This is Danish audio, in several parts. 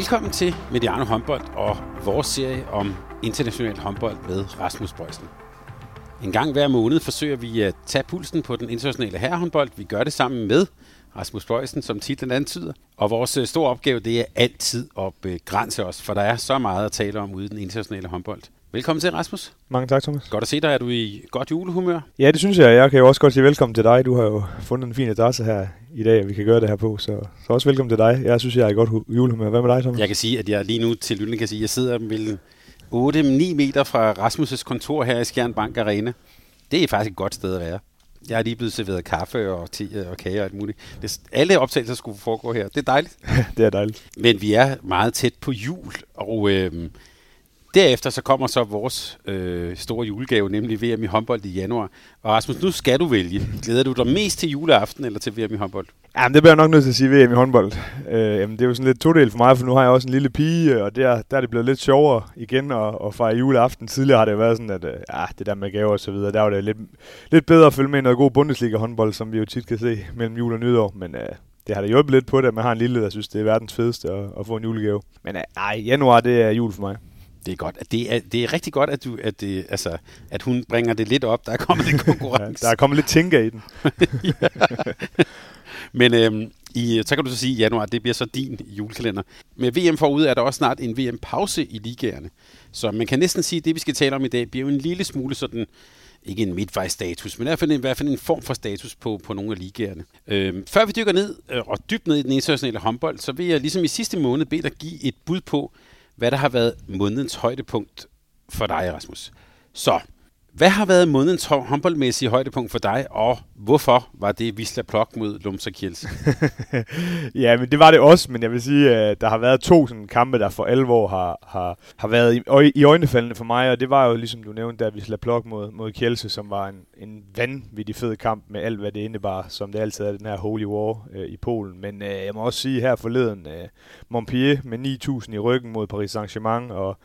Velkommen til Mediano Håndbold og vores serie om international håndbold med Rasmus Bøjsen. En gang hver måned forsøger vi at tage pulsen på den internationale herrehåndbold. Vi gør det sammen med Rasmus Bøjsen, som titlen antyder. Og vores øh, store opgave, det er altid at begrænse os, for der er så meget at tale om ude i den internationale håndbold. Velkommen til, Rasmus. Mange tak, Thomas. Godt at se dig. Er du i godt julehumør? Ja, det synes jeg. Jeg kan jo også godt sige velkommen til dig. Du har jo fundet en fin adresse her i dag, og vi kan gøre det her på. Så, så også velkommen til dig. Jeg synes, jeg er i godt hu- julehumør. Hvad med dig, Thomas? Jeg kan sige, at jeg lige nu til lytten kan sige, at jeg sidder mellem 8-9 meter fra Rasmus' kontor her i Skjern Bank Arena. Det er faktisk et godt sted at være. Jeg er lige blevet serveret kaffe og te og kage og alt muligt. Det, alle optagelser skulle foregå her. Det er dejligt. det er dejligt. Men vi er meget tæt på jul, og øh, derefter så kommer så vores øh, store julegave, nemlig VM i håndbold i januar. Og Rasmus, nu skal du vælge. Glæder du dig mest til juleaften eller til VM i håndbold? Jamen, det bliver jeg nok nødt til at sige VM i håndbold. Øh, jamen, det er jo sådan lidt todel for mig, for nu har jeg også en lille pige, øh, og der, der er det blevet lidt sjovere igen at, at fejre juleaften. Tidligere har det været sådan, at øh, ja, det der med gaver og så videre, der var det lidt, lidt bedre at følge med i noget god Bundesliga-håndbold, som vi jo tit kan se mellem jul og nytår. Men øh, det har da hjulpet lidt på det, at man har en lille, der synes, det er verdens fedeste at, at få en julegave. Men øh, nej, januar, det er jul for mig. Det er godt. Det er, det er rigtig godt, at, du, at, det, altså, at hun bringer det lidt op. Der er kommet lidt konkurrence. ja, der er kommet lidt tænker i den. Men øhm, i, så kan du så sige, at januar, det bliver så din julekalender. Med VM forude er der også snart en VM-pause i ligaerne. Så man kan næsten sige, at det, vi skal tale om i dag, bliver jo en lille smule sådan, ikke en midtvejsstatus, men i hvert fald, en, i hvert fald en form for status på, på nogle af ligaerne. Øhm, før vi dykker ned øh, og dybt ned i den internationale håndbold, så vil jeg ligesom i sidste måned bede dig give et bud på, hvad der har været månedens højdepunkt for dig, Rasmus. Så, hvad har været månedens håndboldmæssige højdepunkt for dig, og hvorfor var det Wisla Plok mod Lumsa Kiels? ja, men det var det også, men jeg vil sige, at der har været to sådan kampe, der for alvor har, har, har været i, i øjnefaldene for mig, og det var jo ligesom du nævnte, der Wisla Plok mod, mod Kielse, som var en, en vanvittig fed kamp med alt, hvad det indebar, som det altid er den her Holy War øh, i Polen. Men øh, jeg må også sige her forleden, øh, Montpellier med 9.000 i ryggen mod Paris Saint-Germain, og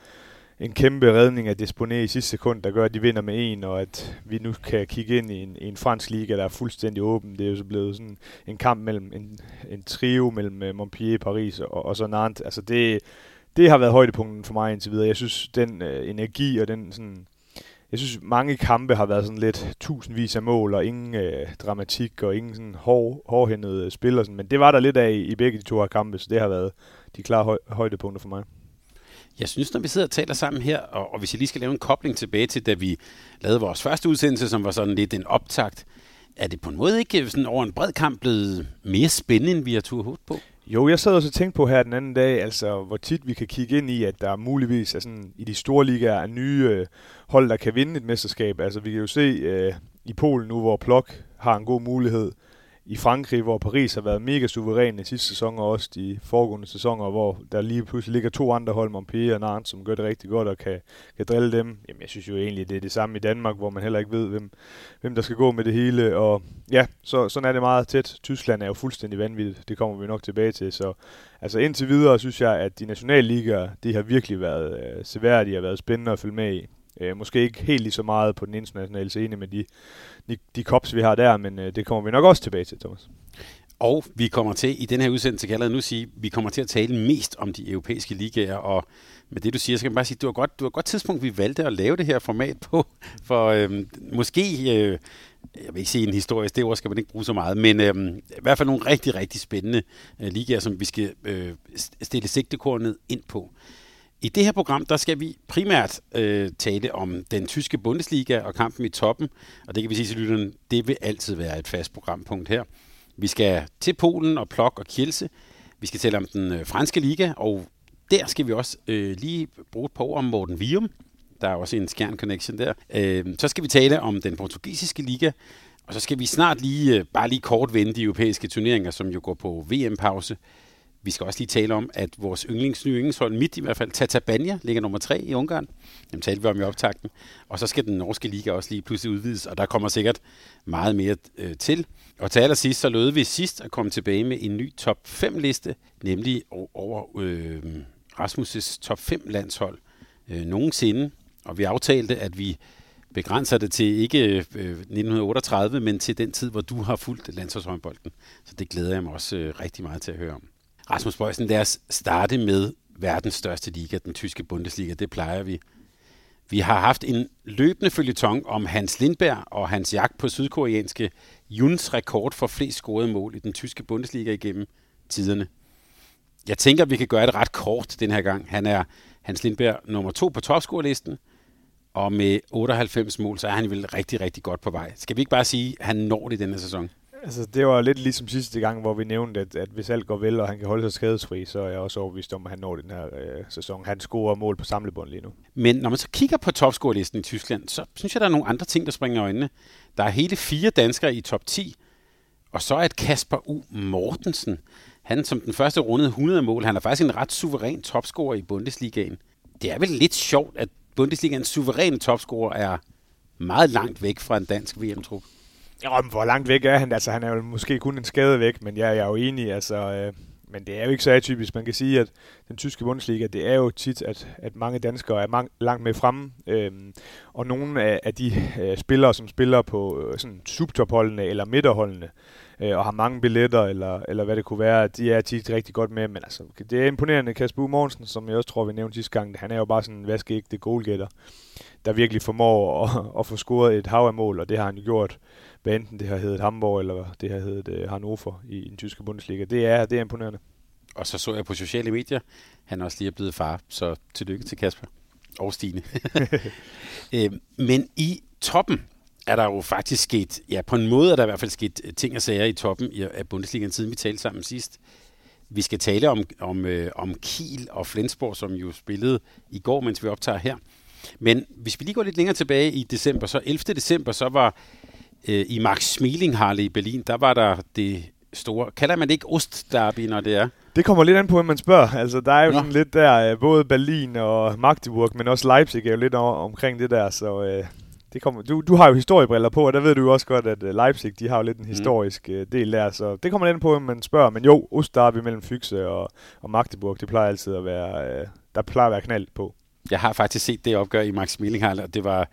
en kæmpe redning af Desponé i sidste sekund, der gør, at de vinder med en, og at vi nu kan kigge ind i en, i en fransk liga, der er fuldstændig åben. Det er jo så blevet sådan en kamp mellem en, en trio mellem øh, Montpellier, Paris og, og så Nantes. Altså det, det har været højdepunkten for mig indtil videre. Jeg synes, den øh, energi og den sådan... Jeg synes, mange kampe har været sådan lidt tusindvis af mål, og ingen øh, dramatik, og ingen sådan hår, hårdhændede spil og sådan. Men det var der lidt af i, i begge de to her kampe, så det har været de klare høj, højdepunkter for mig. Jeg synes, når vi sidder og taler sammen her, og, og hvis jeg lige skal lave en kobling tilbage til, da vi lavede vores første udsendelse, som var sådan lidt en optakt, er det på en måde ikke sådan over en bred kamp blevet mere spændende, end vi har turde håbe på? Jo, jeg sad også og tænkte på her den anden dag, altså hvor tit vi kan kigge ind i, at der muligvis er sådan, i de store ligaer er nye øh, hold, der kan vinde et mesterskab. Altså vi kan jo se øh, i Polen nu, hvor Plok har en god mulighed i Frankrig, hvor Paris har været mega suveræn i sidste sæson, og også de foregående sæsoner, hvor der lige pludselig ligger to andre hold, Montpellier og Nantes, som gør det rigtig godt og kan, kan drille dem. Jamen, jeg synes jo egentlig, det er det samme i Danmark, hvor man heller ikke ved, hvem, hvem der skal gå med det hele. Og ja, så, sådan er det meget tæt. Tyskland er jo fuldstændig vanvittigt. Det kommer vi nok tilbage til. Så altså indtil videre synes jeg, at de nationale ligaer, det har virkelig været øh, seværdige og været spændende at følge med i. Øh, måske ikke helt lige så meget på den internationale scene med de, de, de kops, vi har der, men øh, det kommer vi nok også tilbage til, Thomas. Og vi kommer til, i den her udsendelse, kan jeg nu sige, vi kommer til at tale mest om de europæiske ligaer, og med det du siger, så kan man bare sige, du har godt, du har godt tidspunkt, vi valgte at lave det her format på, for øh, måske, øh, jeg vil ikke sige en historisk, det ord skal man ikke bruge så meget, men øh, i hvert fald nogle rigtig, rigtig spændende øh, ligaer, som vi skal øh, stille sigtekornet ind på. I det her program, der skal vi primært øh, tale om den tyske Bundesliga og kampen i toppen, og det kan vi sige til lytteren, det vil altid være et fast programpunkt her. Vi skal til Polen og Plok og Kielse. Vi skal tale om den øh, franske liga, og der skal vi også øh, lige bruge et par ord om Morten Vium. Der er også en skjern connection der. Øh, så skal vi tale om den portugisiske liga, Og så skal vi snart lige, øh, bare lige kort vende de europæiske turneringer, som jo går på VM-pause. Vi skal også lige tale om, at vores yndlings, nye yndlingshold, midt i hvert fald, Tata Banja, ligger nummer tre i Ungarn. Dem talte vi om i optakten. Og så skal den norske liga også lige pludselig udvides, og der kommer sikkert meget mere øh, til. Og til allersidst, så lød vi sidst at komme tilbage med en ny top 5 liste, nemlig over øh, Rasmus' top 5 landshold øh, nogensinde. Og vi aftalte, at vi begrænser det til ikke øh, 1938, men til den tid, hvor du har fulgt landsholdshåndbolden. Så det glæder jeg mig også øh, rigtig meget til at høre om. Rasmus Bøjsen, lad os starte med verdens største liga, den tyske Bundesliga. Det plejer vi. Vi har haft en løbende følgetong om Hans Lindberg og hans jagt på sydkoreanske Juns rekord for flest scorede mål i den tyske Bundesliga igennem tiderne. Jeg tænker, at vi kan gøre det ret kort den her gang. Han er Hans Lindberg nummer to på topscorelisten, og med 98 mål, så er han vel rigtig, rigtig godt på vej. Skal vi ikke bare sige, at han når det i denne sæson? Altså, det var lidt ligesom sidste gang, hvor vi nævnte, at, at hvis alt går vel, og han kan holde sig skadesfri, så er jeg også overbevist om, at han når den her øh, sæson. Han scorer mål på samlebånd lige nu. Men når man så kigger på topscorelisten i Tyskland, så synes jeg, der er nogle andre ting, der springer i øjnene. Der er hele fire danskere i top 10, og så er et Kasper U. Mortensen. Han som den første rundede 100 mål. Han er faktisk en ret suveræn topscorer i Bundesligaen. Det er vel lidt sjovt, at Bundesligaens suveræne topscorer er meget langt væk fra en dansk VM-trup. Ja, men hvor langt væk er han? Altså, han er jo måske kun en skade væk, men jeg, jeg er jo enig. Altså, øh, men det er jo ikke så atypisk. Man kan sige, at den tyske Bundesliga, det er jo tit, at, at mange danskere er mang, langt med fremme. Øhm, og nogle af, af de øh, spillere, som spiller på øh, sådan subtopholdene eller midterholdene, øh, og har mange billetter, eller, eller hvad det kunne være, de er tit rigtig godt med. Men altså, det er imponerende. Kasper U. Mogensen, som jeg også tror, vi nævnte sidste gang, han er jo bare sådan en vaskeægte goalgetter, der virkelig formår at, at få scoret et hav af mål, og det har han jo gjort hvad enten det har heddet Hamburg eller det har heddet uh, Hannover i, i den tyske Bundesliga. Det er, det er imponerende. Og så så jeg på sociale medier, han også lige er blevet far, så tillykke til Kasper og Stine. øh, men i toppen er der jo faktisk sket, ja på en måde er der i hvert fald sket ting og sager i toppen af Bundesligaen, siden vi talte sammen sidst. Vi skal tale om, om, øh, om Kiel og Flensborg, som jo spillede i går, mens vi optager her. Men hvis vi lige går lidt længere tilbage i december, så 11. december, så var øh, i Max Schmeling i Berlin, der var der det store, kalder man det ikke Ostderby, når det er? Det kommer lidt an på, hvem man spørger. Altså, der er jo Nå. sådan lidt der, øh, både Berlin og Magdeburg, men også Leipzig er jo lidt omkring det der, så øh, det kommer, du, du har jo historiebriller på, og der ved du jo også godt, at øh, Leipzig, de har jo lidt en mm. historisk mm. del der, så det kommer lidt på, man spørger. Men jo, Ostderby mellem Fyxe og, og Magdeburg, det plejer altid at være, øh, der plejer at være knald på. Jeg har faktisk set det opgør i Max Schmeling og det var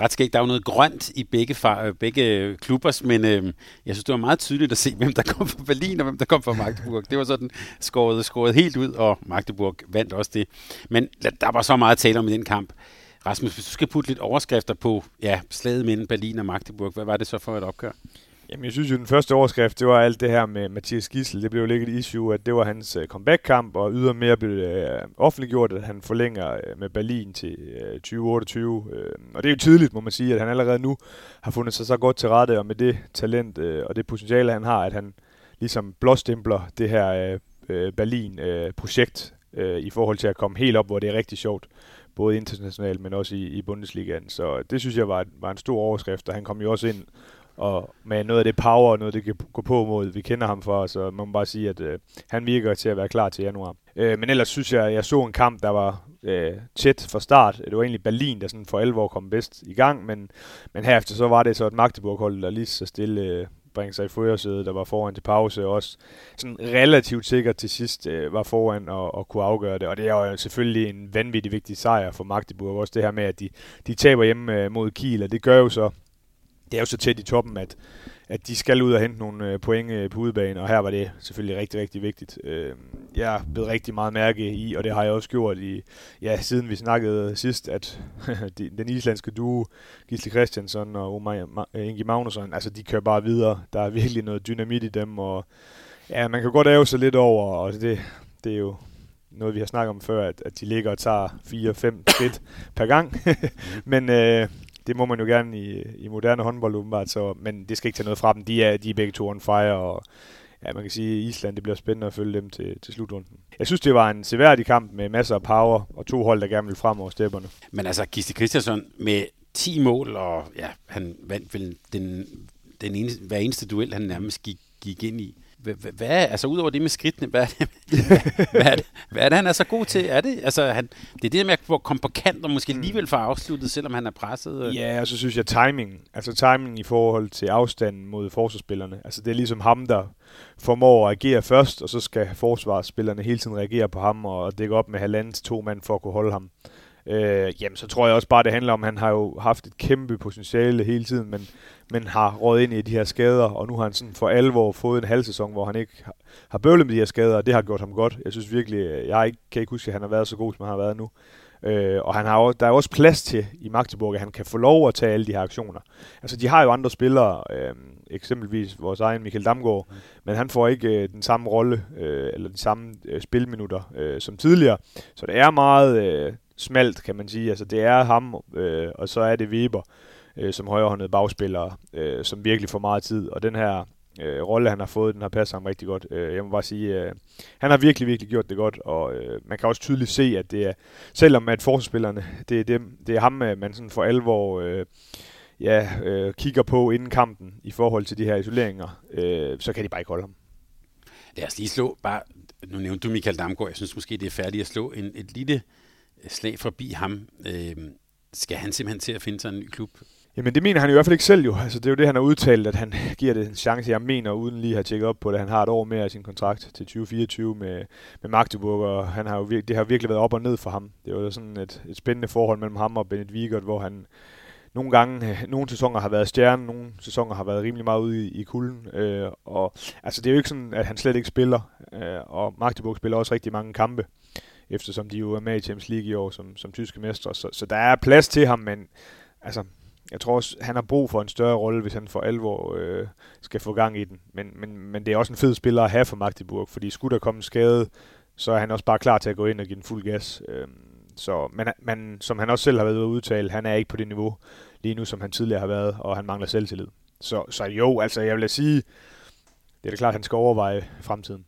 ret skægt. Der er jo noget grønt i begge, far, begge klubber, men øh, jeg synes, det var meget tydeligt at se, hvem der kom fra Berlin og hvem der kom fra Magdeburg. Det var sådan skåret, skåret helt ud, og Magdeburg vandt også det. Men der var så meget at tale om i den kamp. Rasmus, hvis du skal putte lidt overskrifter på ja, slaget mellem Berlin og Magdeburg, hvad var det så for et opgør? Jamen, jeg synes jo, den første overskrift, det var alt det her med Mathias Gissel. Det blev jo lidt et issue, at det var hans uh, comeback-kamp, og ydermere blev uh, offentliggjort, at han forlænger uh, med Berlin til 2028. Og det er jo tydeligt, må man sige, at han allerede nu har fundet sig så godt til rette, og med det talent og det potentiale, han har, at han ligesom blåstempler det her Berlin-projekt i forhold til at komme helt op, hvor det er rigtig sjovt både internationalt, men også i, i Bundesligaen. Så det synes jeg var, var en stor overskrift, og han kom jo også ind og med noget af det power og noget, det kan gå på mod, vi kender ham for, så man må bare sige, at øh, han virker til at være klar til januar. Øh, men ellers synes jeg, jeg så en kamp, der var øh, tæt fra start. Det var egentlig Berlin, der sådan for alvor kom bedst i gang, men, men herefter så var det så et Magdeburg-hold, der lige så stille øh, bringe sig i førersædet, der var foran til pause, og også sådan relativt sikkert til sidst øh, var foran og, og kunne afgøre det. Og det er jo selvfølgelig en vanvittig vigtig sejr for Magdeburg, også det her med, at de, de taber hjemme øh, mod Kiel, og det gør jo så, det er jo så tæt i toppen, at, at de skal ud og hente nogle øh, point øh, på udebane, og her var det selvfølgelig rigtig, rigtig vigtigt. Øh, jeg er blevet rigtig meget mærke i, og det har jeg også gjort i, ja, siden vi snakkede sidst, at den islandske duo, Gisle Christiansen og Omar, Inge Magnusson, altså de kører bare videre. Der er virkelig noget dynamit i dem, og ja, man kan godt æve sig lidt over, og det, det er jo noget, vi har snakket om før, at, at de ligger og tager 4-5 skridt per gang. Men øh, det må man jo gerne i, i moderne håndbold åbenbart, så, men det skal ikke tage noget fra dem. De er, de er begge to on fire, og ja, man kan sige, at Island, det bliver spændende at følge dem til, til slutrunden. Jeg synes, det var en seværdig kamp med masser af power, og to hold, der gerne ville frem over stepperne. Men altså, Gisti Christiansen med 10 mål, og ja, han vandt vel den den eneste, hver eneste duel, han nærmest gik, gik ind i. Hvad, hvad, altså udover det med skridtene, hvad er det, hvad, er det, hvad er det, han er så god til? Er det, altså, han, det er det med at komme på kant og måske alligevel få afsluttet, selvom han er presset. Ja, og så synes jeg timing, altså timing i forhold til afstanden mod forsvarsspillerne. Altså det er ligesom ham, der formår at agere først, og så skal forsvarsspillerne hele tiden reagere på ham og dække op med halvanden til to mand for at kunne holde ham øh, øh, jamen så tror jeg også bare, det handler om, at han har jo haft et kæmpe potentiale hele tiden, men, men har rådet ind i de her skader, og nu har han sådan for alvor fået en halv sæson, hvor han ikke har, bøvlet med de her skader, og det har gjort ham godt. Jeg synes virkelig, øh, jeg ikke, kan ikke huske, at han har været så god, som han har været nu. Øh, og han har jo, der er også plads til i Magdeburg, at han kan få lov at tage alle de her aktioner. Altså, de har jo andre spillere, øh, eksempelvis vores egen Michael Damgaard, mm. men han får ikke øh, den samme rolle, øh, eller de samme øh, spilminutter øh, som tidligere. Så det er meget... Øh, smalt, kan man sige. Altså, det er ham, øh, og så er det Weber, øh, som højrehåndet bagspiller, øh, som virkelig får meget tid. Og den her øh, rolle, han har fået, den har passet ham rigtig godt. Øh, jeg må bare sige, øh, han har virkelig, virkelig gjort det godt, og øh, man kan også tydeligt se, at det er, selvom at forsvarsspillerne, det er, dem, det er ham, øh, man sådan for alvor øh, ja, øh, kigger på inden kampen i forhold til de her isoleringer, øh, så kan de bare ikke holde ham. Lad os lige slå, bare, nu nævnte du Michael Damgaard, jeg synes måske, det er færdigt at slå en, et lille slag forbi ham. Øh, skal han simpelthen til at finde sig en ny klub? Jamen det mener han i hvert fald ikke selv jo. Altså, det er jo det, han har udtalt, at han giver det en chance, jeg mener, uden lige at have tjekket op på det. Han har et år mere af sin kontrakt til 2024 med, med Magdeburg, og han har jo, det har virkelig været op og ned for ham. Det var sådan et, et spændende forhold mellem ham og Bennett Wiegert, hvor han nogle gange, øh, nogle sæsoner har været stjernen, nogle sæsoner har været rimelig meget ude i, i kulden. Øh, og altså, det er jo ikke sådan, at han slet ikke spiller, øh, og Magdeburg spiller også rigtig mange kampe eftersom de jo er med i Champions League i år som, som tyske mestre. Så, så der er plads til ham, men altså, jeg tror også, han har brug for en større rolle, hvis han for alvor øh, skal få gang i den. Men, men, men det er også en fed spiller at have for Magdeburg, fordi skulle der komme skade, så er han også bare klar til at gå ind og give den fuld gas. Øh, så, men, men som han også selv har været ude at udtale, han er ikke på det niveau lige nu, som han tidligere har været, og han mangler selvtillid. Så, så jo, altså jeg vil sige, det er da klart, at han skal overveje fremtiden.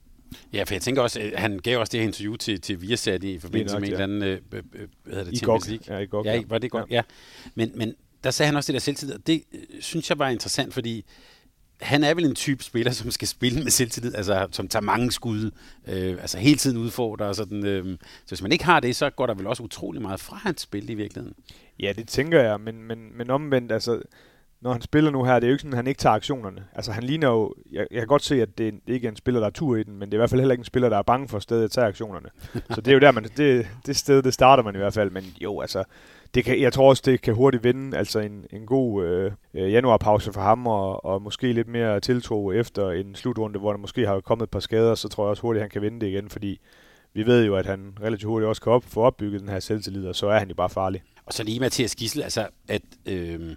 Ja, for jeg tænker også, at han gav også det her interview til, til Viasat i forbindelse nok, med ja. en eller anden, øh, øh, hvad hedder det, I Champions League. Ja, i GOG, ja. ja. Var det godt? Ja. ja. Men, men der sagde han også det der selvtillid, og det øh, synes jeg var interessant, fordi han er vel en type spiller, som skal spille med selvtillid, altså som tager mange skud, øh, altså hele tiden udfordrer og sådan. Øh, så hvis man ikke har det, så går der vel også utrolig meget fra hans spil i virkeligheden. Ja, det tænker jeg, men, men, men omvendt, altså når han spiller nu her, det er jo ikke sådan, at han ikke tager aktionerne. Altså han ligner jo, jeg, jeg kan godt se, at det, det ikke er en spiller, der er tur i den, men det er i hvert fald heller ikke en spiller, der er bange for stedet at tage aktionerne. Så det er jo der, man, det, det sted, det starter man i hvert fald, men jo, altså, det kan, jeg tror også, det kan hurtigt vinde, altså en, en god øh, øh, januarpause for ham, og, og måske lidt mere tiltro efter en slutrunde, hvor der måske har kommet et par skader, så tror jeg også hurtigt, han kan vinde det igen, fordi vi ved jo, at han relativt hurtigt også kan op, få opbygget den her selvtillid, og så er han jo bare farlig. Og så lige Mathias Gissel, altså at øh,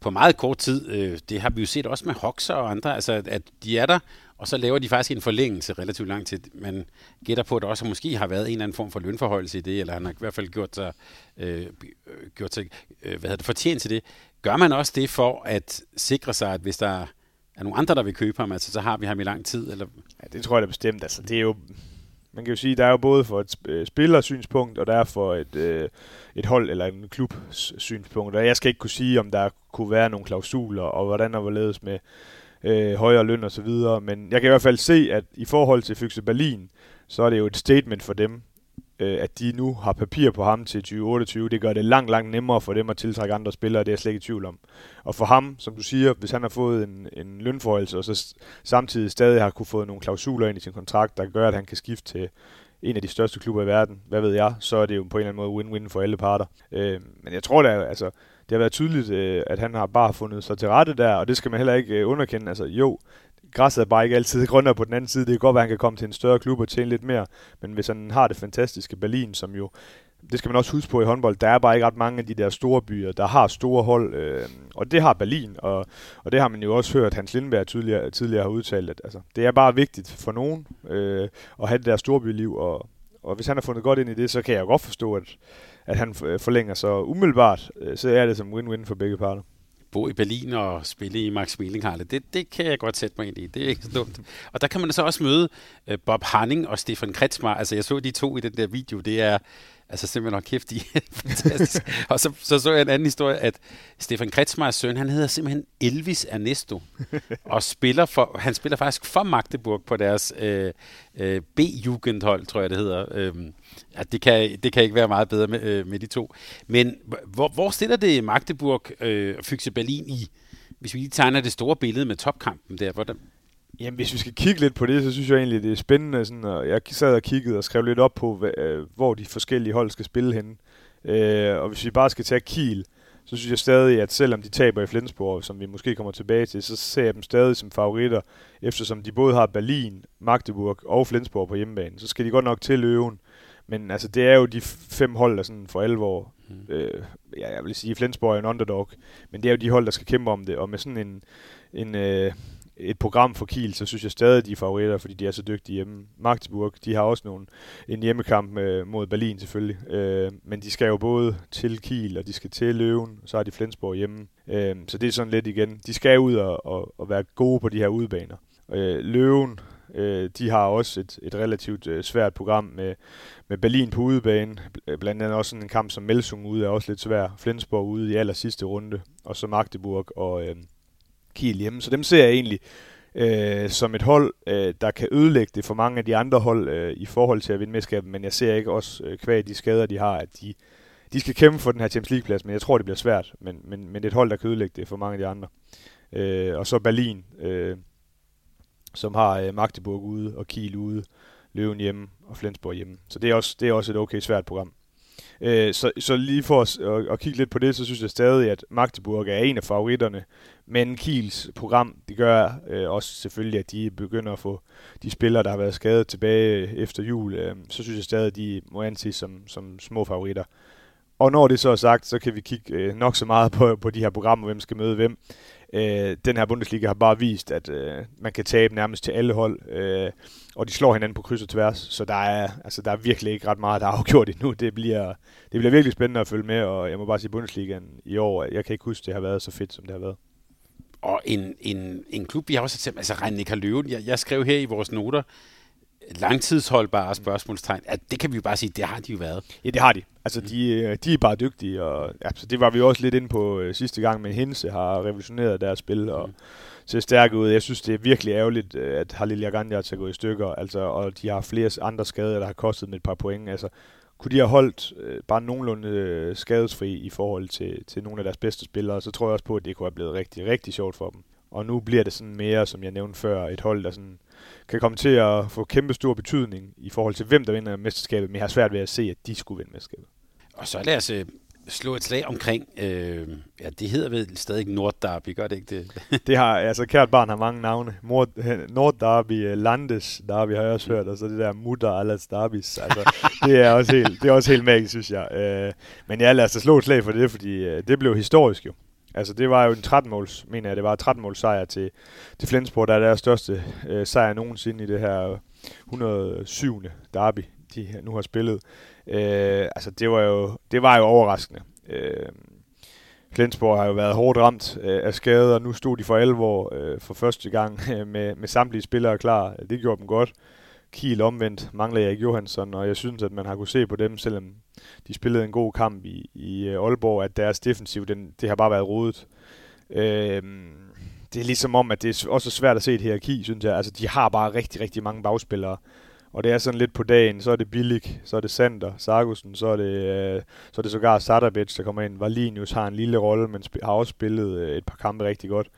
på meget kort tid, øh, det har vi jo set også med Hoxer og andre, altså at de er der, og så laver de faktisk en forlængelse relativt lang tid. Man gætter på, at der også måske har været en eller anden form for lønforholdelse i det, eller han har i hvert fald gjort sig, øh, øh, gjort sig øh, hvad hedder det, fortjent til det. Gør man også det for at sikre sig, at hvis der er nogle andre, der vil købe ham, altså så har vi ham i lang tid? Eller? Ja, det tror jeg da bestemt. Altså, det er jo, man kan jo sige, der er jo både for et øh, spillersynspunkt, og der er for et, øh, et hold eller en klubs synspunkt. Og jeg skal ikke kunne sige, om der kunne være nogle klausuler, og hvordan der var ledes med øh, højere løn og så videre. Men jeg kan i hvert fald se, at i forhold til Fyxe Berlin, så er det jo et statement for dem, øh, at de nu har papir på ham til 2028. Det gør det langt, langt nemmere for dem at tiltrække andre spillere, det er jeg slet ikke i tvivl om. Og for ham, som du siger, hvis han har fået en, en lønforholdelse, og så samtidig stadig har kunne få nogle klausuler ind i sin kontrakt, der gør, at han kan skifte til en af de største klubber i verden, hvad ved jeg, så er det jo på en eller anden måde win-win for alle parter. Øh, men jeg tror da, altså, det har været tydeligt, øh, at han har bare fundet sig til rette der, og det skal man heller ikke øh, underkende. Altså jo, græsset er bare ikke altid grønnere på den anden side. Det kan godt være, at han kan komme til en større klub og tjene lidt mere, men hvis han har det fantastiske Berlin, som jo det skal man også huske på i håndbold, der er bare ikke ret mange af de der store byer, der har store hold, øh, og det har Berlin, og, og det har man jo også hørt, Hans Lindberg tidligere, tidligere har udtalt, at altså, det er bare vigtigt for nogen øh, at have det der storbyliv, og, og hvis han har fundet godt ind i det, så kan jeg godt forstå, at, at han forlænger. Så umiddelbart, øh, så er det som win-win for begge parter bo i Berlin og spille i Max Millinghalle. Det, det kan jeg godt sætte mig ind i. Det er ikke så dumt. Og der kan man så også møde øh, Bob Hanning og Stefan Kretzmar. Altså, jeg så de to i den der video. Det er, Altså simpelthen nok kæft, de er fantastiske. og så, så så jeg en anden historie, at Stefan Kretschmars søn, han hedder simpelthen Elvis Ernesto, og spiller for, han spiller faktisk for Magdeburg på deres øh, øh, B-jugendhold, tror jeg det hedder. Øhm, ja, det, kan, det kan ikke være meget bedre med, øh, med de to. Men hvor, hvor stiller det Magdeburg øh, og Fyxe Berlin i, hvis vi lige tegner det store billede med topkampen der? Hvordan, Jamen, hvis vi skal kigge lidt på det, så synes jeg egentlig, det er spændende. Sådan, og jeg sad og kiggede og skrev lidt op på, øh, hvor de forskellige hold skal spille henne. Øh, og hvis vi bare skal tage Kiel, så synes jeg stadig, at selvom de taber i Flensborg, som vi måske kommer tilbage til, så ser jeg dem stadig som favoritter, eftersom de både har Berlin, Magdeburg og Flensborg på hjemmebane. Så skal de godt nok til løven. Men altså, det er jo de fem hold, der sådan for alvor... Mm. Øh, ja, jeg vil sige, Flensborg er en underdog, men det er jo de hold, der skal kæmpe om det. Og med sådan en, en, øh, et program for Kiel, så synes jeg stadig, de er favoritter, fordi de er så dygtige hjemme. Magdeburg, de har også nogle, en hjemmekamp øh, mod Berlin selvfølgelig, øh, men de skal jo både til Kiel, og de skal til Løven, og så har de Flensborg hjemme. Øh, så det er sådan lidt igen, de skal ud og, og, og være gode på de her udbaner. Øh, Løven, øh, de har også et, et relativt øh, svært program med, med Berlin på udebane. Blandt andet også sådan en kamp som Melsung ude er også lidt svær. Flensborg ude i aller sidste runde, og så Magdeburg og... Øh, Kiel hjemme. Så dem ser jeg egentlig øh, som et hold, øh, der kan ødelægge det for mange af de andre hold øh, i forhold til at vinde mesterskabet, men jeg ser ikke også øh, kvæg de skader, de har, at de, de skal kæmpe for den her Champions League-plads, men jeg tror, det bliver svært. Men, men, men det er et hold, der kan ødelægge det for mange af de andre. Øh, og så Berlin, øh, som har øh, Magdeburg ude og Kiel ude, Løven hjemme og Flensborg hjemme. Så det er også, det er også et okay svært program. Øh, så, så lige for at, at, at kigge lidt på det, så synes jeg stadig, at Magdeburg er en af favoritterne, men Kiels program, det gør øh, også selvfølgelig, at de begynder at få de spillere, der har været skadet tilbage efter jul, øh, så synes jeg stadig, at de må anses som, som små favoritter. Og når det så er sagt, så kan vi kigge øh, nok så meget på, på de her programmer, hvem skal møde hvem. Øh, den her Bundesliga har bare vist, at øh, man kan tabe nærmest til alle hold, øh, og de slår hinanden på kryds og tværs, så der er, altså, der er virkelig ikke ret meget, der er afgjort endnu. Det bliver, det bliver virkelig spændende at følge med, og jeg må bare sige, Bundesligaen i år, jeg kan ikke huske, det har været så fedt, som det har været. Og en, en, en klub, vi har også set, altså Reinika Løven, jeg, jeg skrev her i vores noter, langtidsholdbare spørgsmålstegn. At det kan vi jo bare sige, det har de jo været. Ja, det har de. Altså, de, øh, de er bare dygtige, og altså, det var vi også lidt inde på øh, sidste gang, men Hense har revolutioneret deres spil, og mm. ser stærke ud. Jeg synes, det er virkelig ærgerligt, øh, at Halil Jaganjat er gået i stykker, altså, og de har flere andre skader, der har kostet med et par point. Altså, kunne de have holdt øh, bare nogenlunde øh, skadesfri i forhold til, til nogle af deres bedste spillere, så tror jeg også på, at det kunne have blevet rigtig, rigtig sjovt for dem. Og nu bliver det sådan mere, som jeg nævnte før, et hold, der sådan kan komme til at få kæmpe stor betydning i forhold til, hvem der vinder mesterskabet, men jeg har svært ved at se, at de skulle vinde mesterskabet. Og så lad os øh, slå et slag omkring, øh, ja, det hedder vel stadig Nordderby, gør det ikke det? det har, altså kært barn har mange navne. Nordderby, øh, Landes Derby har jeg også hørt, og så det der Mutter Allas Derbys. Altså, det er også helt, det er også helt magisk, synes jeg. Øh, men ja, lad os slå et slag for det, fordi øh, det blev historisk jo. Altså det var jo en 13-måls, mener jeg, det var 13-måls sejr til, til Flensborg, der er deres største øh, sejr nogensinde i det her 107. derby, de nu har spillet. Øh, altså det var jo, det var jo overraskende. Øh, Flensborg har jo været hårdt ramt øh, af skader, og nu stod de for alvor øh, for første gang øh, med, med samtlige spillere klar. Det gjorde dem godt. Kiel omvendt mangler Erik Johansson, og jeg synes, at man har kunne se på dem, selvom de spillede en god kamp i, i øh, Aalborg, at deres defensiv, den, det har bare været rodet. Øh, det er ligesom om, at det er også svært at se et hierarki, synes jeg. Altså, de har bare rigtig, rigtig mange bagspillere. Og det er sådan lidt på dagen, så er det Billig, så er det Sander, Sargussen, så er det, øh, så er det sågar Sadabic, der kommer ind. Valinius har en lille rolle, men har også spillet øh, et par kampe rigtig godt.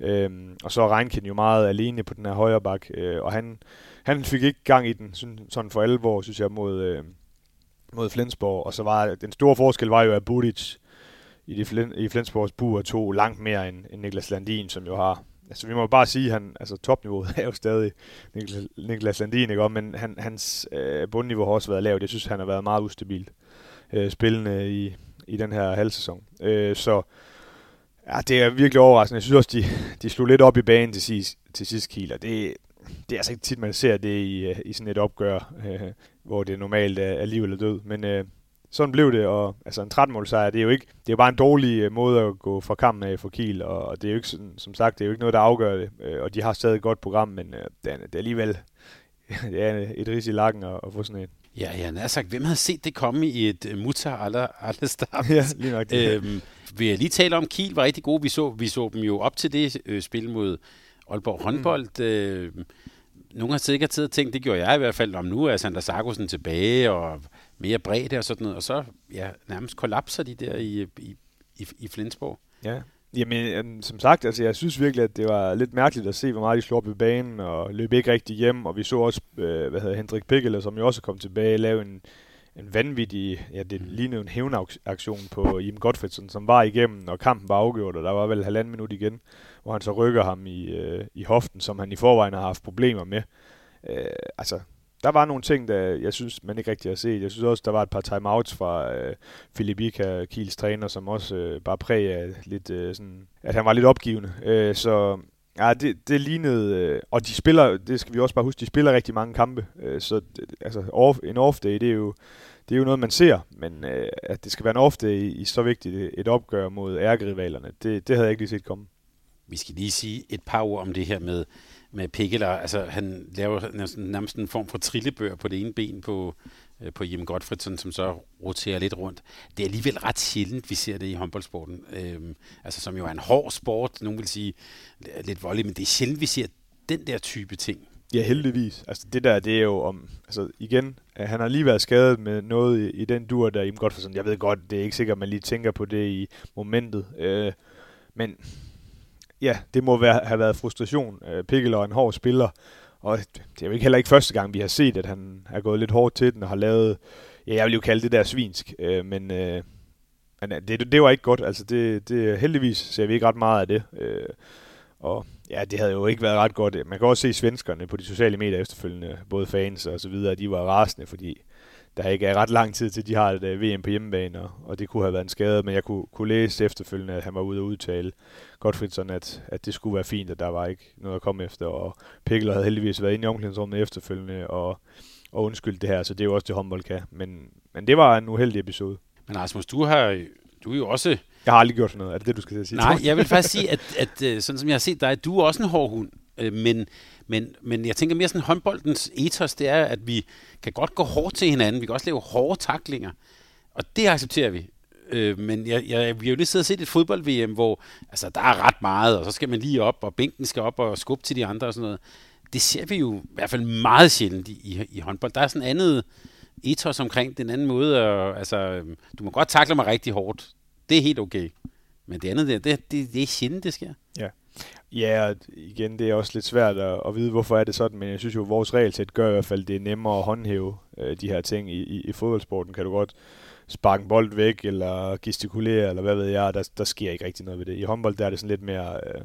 Øhm, og så er Reinken jo meget alene på den her højre bak, øh, og han, han fik ikke gang i den sådan for alvor, synes jeg, mod, øh, mod Flensborg. Og så var den store forskel var jo, at Budic i, de Flen, i Flensborgs bur tog langt mere end, end Niklas Landin, som jo har altså vi må bare sige, at han, altså topniveauet er jo stadig Niklas, Niklas Landin, ikke? men han, hans øh, bundniveau har også været lavt. Jeg synes, han har været meget ustabilt øh, spillende i, i den her halvsæson. Øh, så ja, det er virkelig overraskende. Jeg synes også, de, de slog lidt op i banen til sidst, til sidst Kiel, og det, det er altså ikke tit, man ser det i, øh, i sådan et opgør, øh, hvor det normalt er, er liv eller død. Men øh, sådan blev det, og altså en 13 sejr, det er jo ikke, det er jo bare en dårlig øh, måde at gå fra kampen af for Kiel, og, og det er jo ikke sådan, som sagt, det er jo ikke noget, der afgør det, øh, og de har stadig et godt program, men øh, det, er, det er alligevel det er et ris i lakken at, at få sådan en. Ja, jeg har sagt, hvem havde set det komme i et uh, Mutter alle, alle start? Ja, lige nok øhm, vil jeg lige tale om, Kiel var rigtig gode. Vi så, vi så dem jo op til det øh, spil mod Aalborg håndbold. Mm. Øh, nogle har sikkert og tænkt, det gjorde jeg i hvert fald, om nu er Sander Sargussen tilbage, og mere bredde og sådan noget, og så ja, nærmest kollapser de der i, i, i, i Flensborg. Ja, Jamen, øhm, som sagt, altså, jeg synes virkelig, at det var lidt mærkeligt at se, hvor meget de slår op i banen, og løb ikke rigtig hjem, og vi så også, øh, hvad hedder Hendrik Pickele, som jo også kom tilbage, lave en, en vanvittig, ja, det lignede en hævnaktion på Jim Godfredsen, som var igennem, og kampen var afgjort, og der var vel halvanden minut igen, hvor han så rykker ham i, øh, i hoften, som han i forvejen har haft problemer med. Øh, altså, der var nogle ting, der jeg synes, man ikke rigtig har set. Jeg synes også, der var et par timeouts fra øh, Philip Kiels træner, som også øh, bare præg af lidt, øh, sådan, at han var lidt opgivende. Øh, så ja, det, det lignede, øh, og de spiller, det skal vi også bare huske, de spiller rigtig mange kampe. Øh, så det, altså, off, en off-day, det er jo det er jo noget, man ser, men øh, at det skal være en off-day i, i så vigtigt et opgør mod ærgerivalerne, det, det havde jeg ikke lige set komme. Vi skal lige sige et par ord om det her med, med Pikkeler. Altså, han laver nærmest en form for trillebør på det ene ben på, øh, på Jim Gottfriedsen, som så roterer lidt rundt. Det er alligevel ret sjældent, vi ser det i håndboldsporten. Øhm, altså, som jo er en hård sport. Nogen vil sige øh, lidt voldelig, men det er sjældent, vi ser den der type ting. Ja, heldigvis. Altså det der, det er jo om, altså igen, øh, han har lige været skadet med noget i, i den dur der, Jim Gottfriedsen... Jeg ved godt, det er ikke sikkert, man lige tænker på det i momentet. Øh, men ja, det må være, have været frustration. Øh, Pikkel er en hård spiller, og det er jo ikke heller ikke første gang, vi har set, at han er gået lidt hårdt til den og har lavet, ja, jeg vil jo kalde det der svinsk, øh, men, øh, men øh, det, det var ikke godt. Altså det, det, heldigvis ser vi ikke ret meget af det. Øh, og ja, det havde jo ikke været ret godt. Man kan også se svenskerne på de sociale medier efterfølgende, både fans og så videre, de var rasende, fordi der ikke er ret lang tid til, de har et øh, VM på hjemmebane, og, og det kunne have været en skade, men jeg kunne, kunne læse efterfølgende, at han var ude og udtale Godfridsson, at, at det skulle være fint, at der var ikke noget at komme efter, og Pickler havde heldigvis været inde i omklædningsrummet efterfølgende og, og undskyldt det her, så det er jo også det håndbold kan, men, men det var en uheldig episode. Men Rasmus, du har du er jo også... Jeg har aldrig gjort sådan noget. Er det det, du skal sige? Nej, jeg vil faktisk sige, at, at øh, sådan som jeg har set dig, du er også en hård hund. Øh, men, men, men jeg tænker mere sådan, håndboldens ethos, det er, at vi kan godt gå hårdt til hinanden. Vi kan også lave hårde taklinger. Og det accepterer vi. Øh, men jeg, jeg, vi har jo lige siddet og set et fodbold-VM, hvor altså, der er ret meget, og så skal man lige op, og bænken skal op og skubbe til de andre og sådan noget. Det ser vi jo i hvert fald meget sjældent i, i, i håndbold. Der er sådan andet ethos omkring den anden måde. Og, altså, øhm, du må godt takle mig rigtig hårdt. Det er helt okay. Men det andet der, det, det, det er sjældent, det sker. Ja. Ja, igen, det er også lidt svært at, at vide, hvorfor er det sådan, men jeg synes jo, at vores regelsæt gør i hvert fald, det er nemmere at håndhæve øh, de her ting. I, i, I fodboldsporten kan du godt sparke en bold væk, eller gestikulere, eller hvad ved jeg, der, der sker ikke rigtig noget ved det. I håndbold, der er det sådan lidt mere, øh,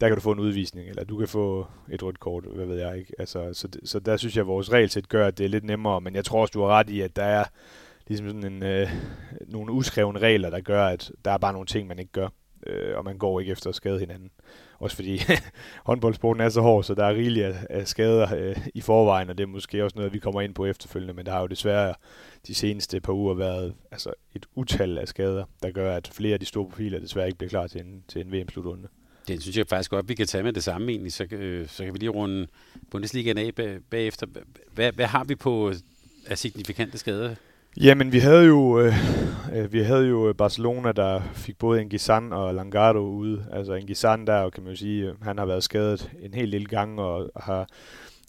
der kan du få en udvisning, eller du kan få et rødt kort, hvad ved jeg ikke. Altså, så, så der synes jeg, at vores regelsæt gør, at det er lidt nemmere, men jeg tror også, du har ret i, at der er ligesom sådan en, øh, nogle uskrevne regler, der gør, at der er bare nogle ting, man ikke gør, øh, og man går ikke efter at skade hinanden. Også fordi håndboldsporten er så hård, så der er rigeligt af, af skader øh, i forvejen, og det er måske også noget, vi kommer ind på efterfølgende, men der har jo desværre de seneste par uger været altså et utal af skader, der gør, at flere af de store profiler desværre ikke bliver klar til en, til en VM-slutrunde. Det synes jeg faktisk godt, vi kan tage med det samme egentlig, så, øh, så kan vi lige runde Bundesligaen af bag, bagefter. Hvad, hvad har vi på øh, af signifikante skader? Jamen, vi havde jo øh, øh vi havde jo øh, Barcelona, der fik både Engisan og Langardo ude. Altså Engisan der, kan man jo sige, øh, han har været skadet en hel lille gang og har,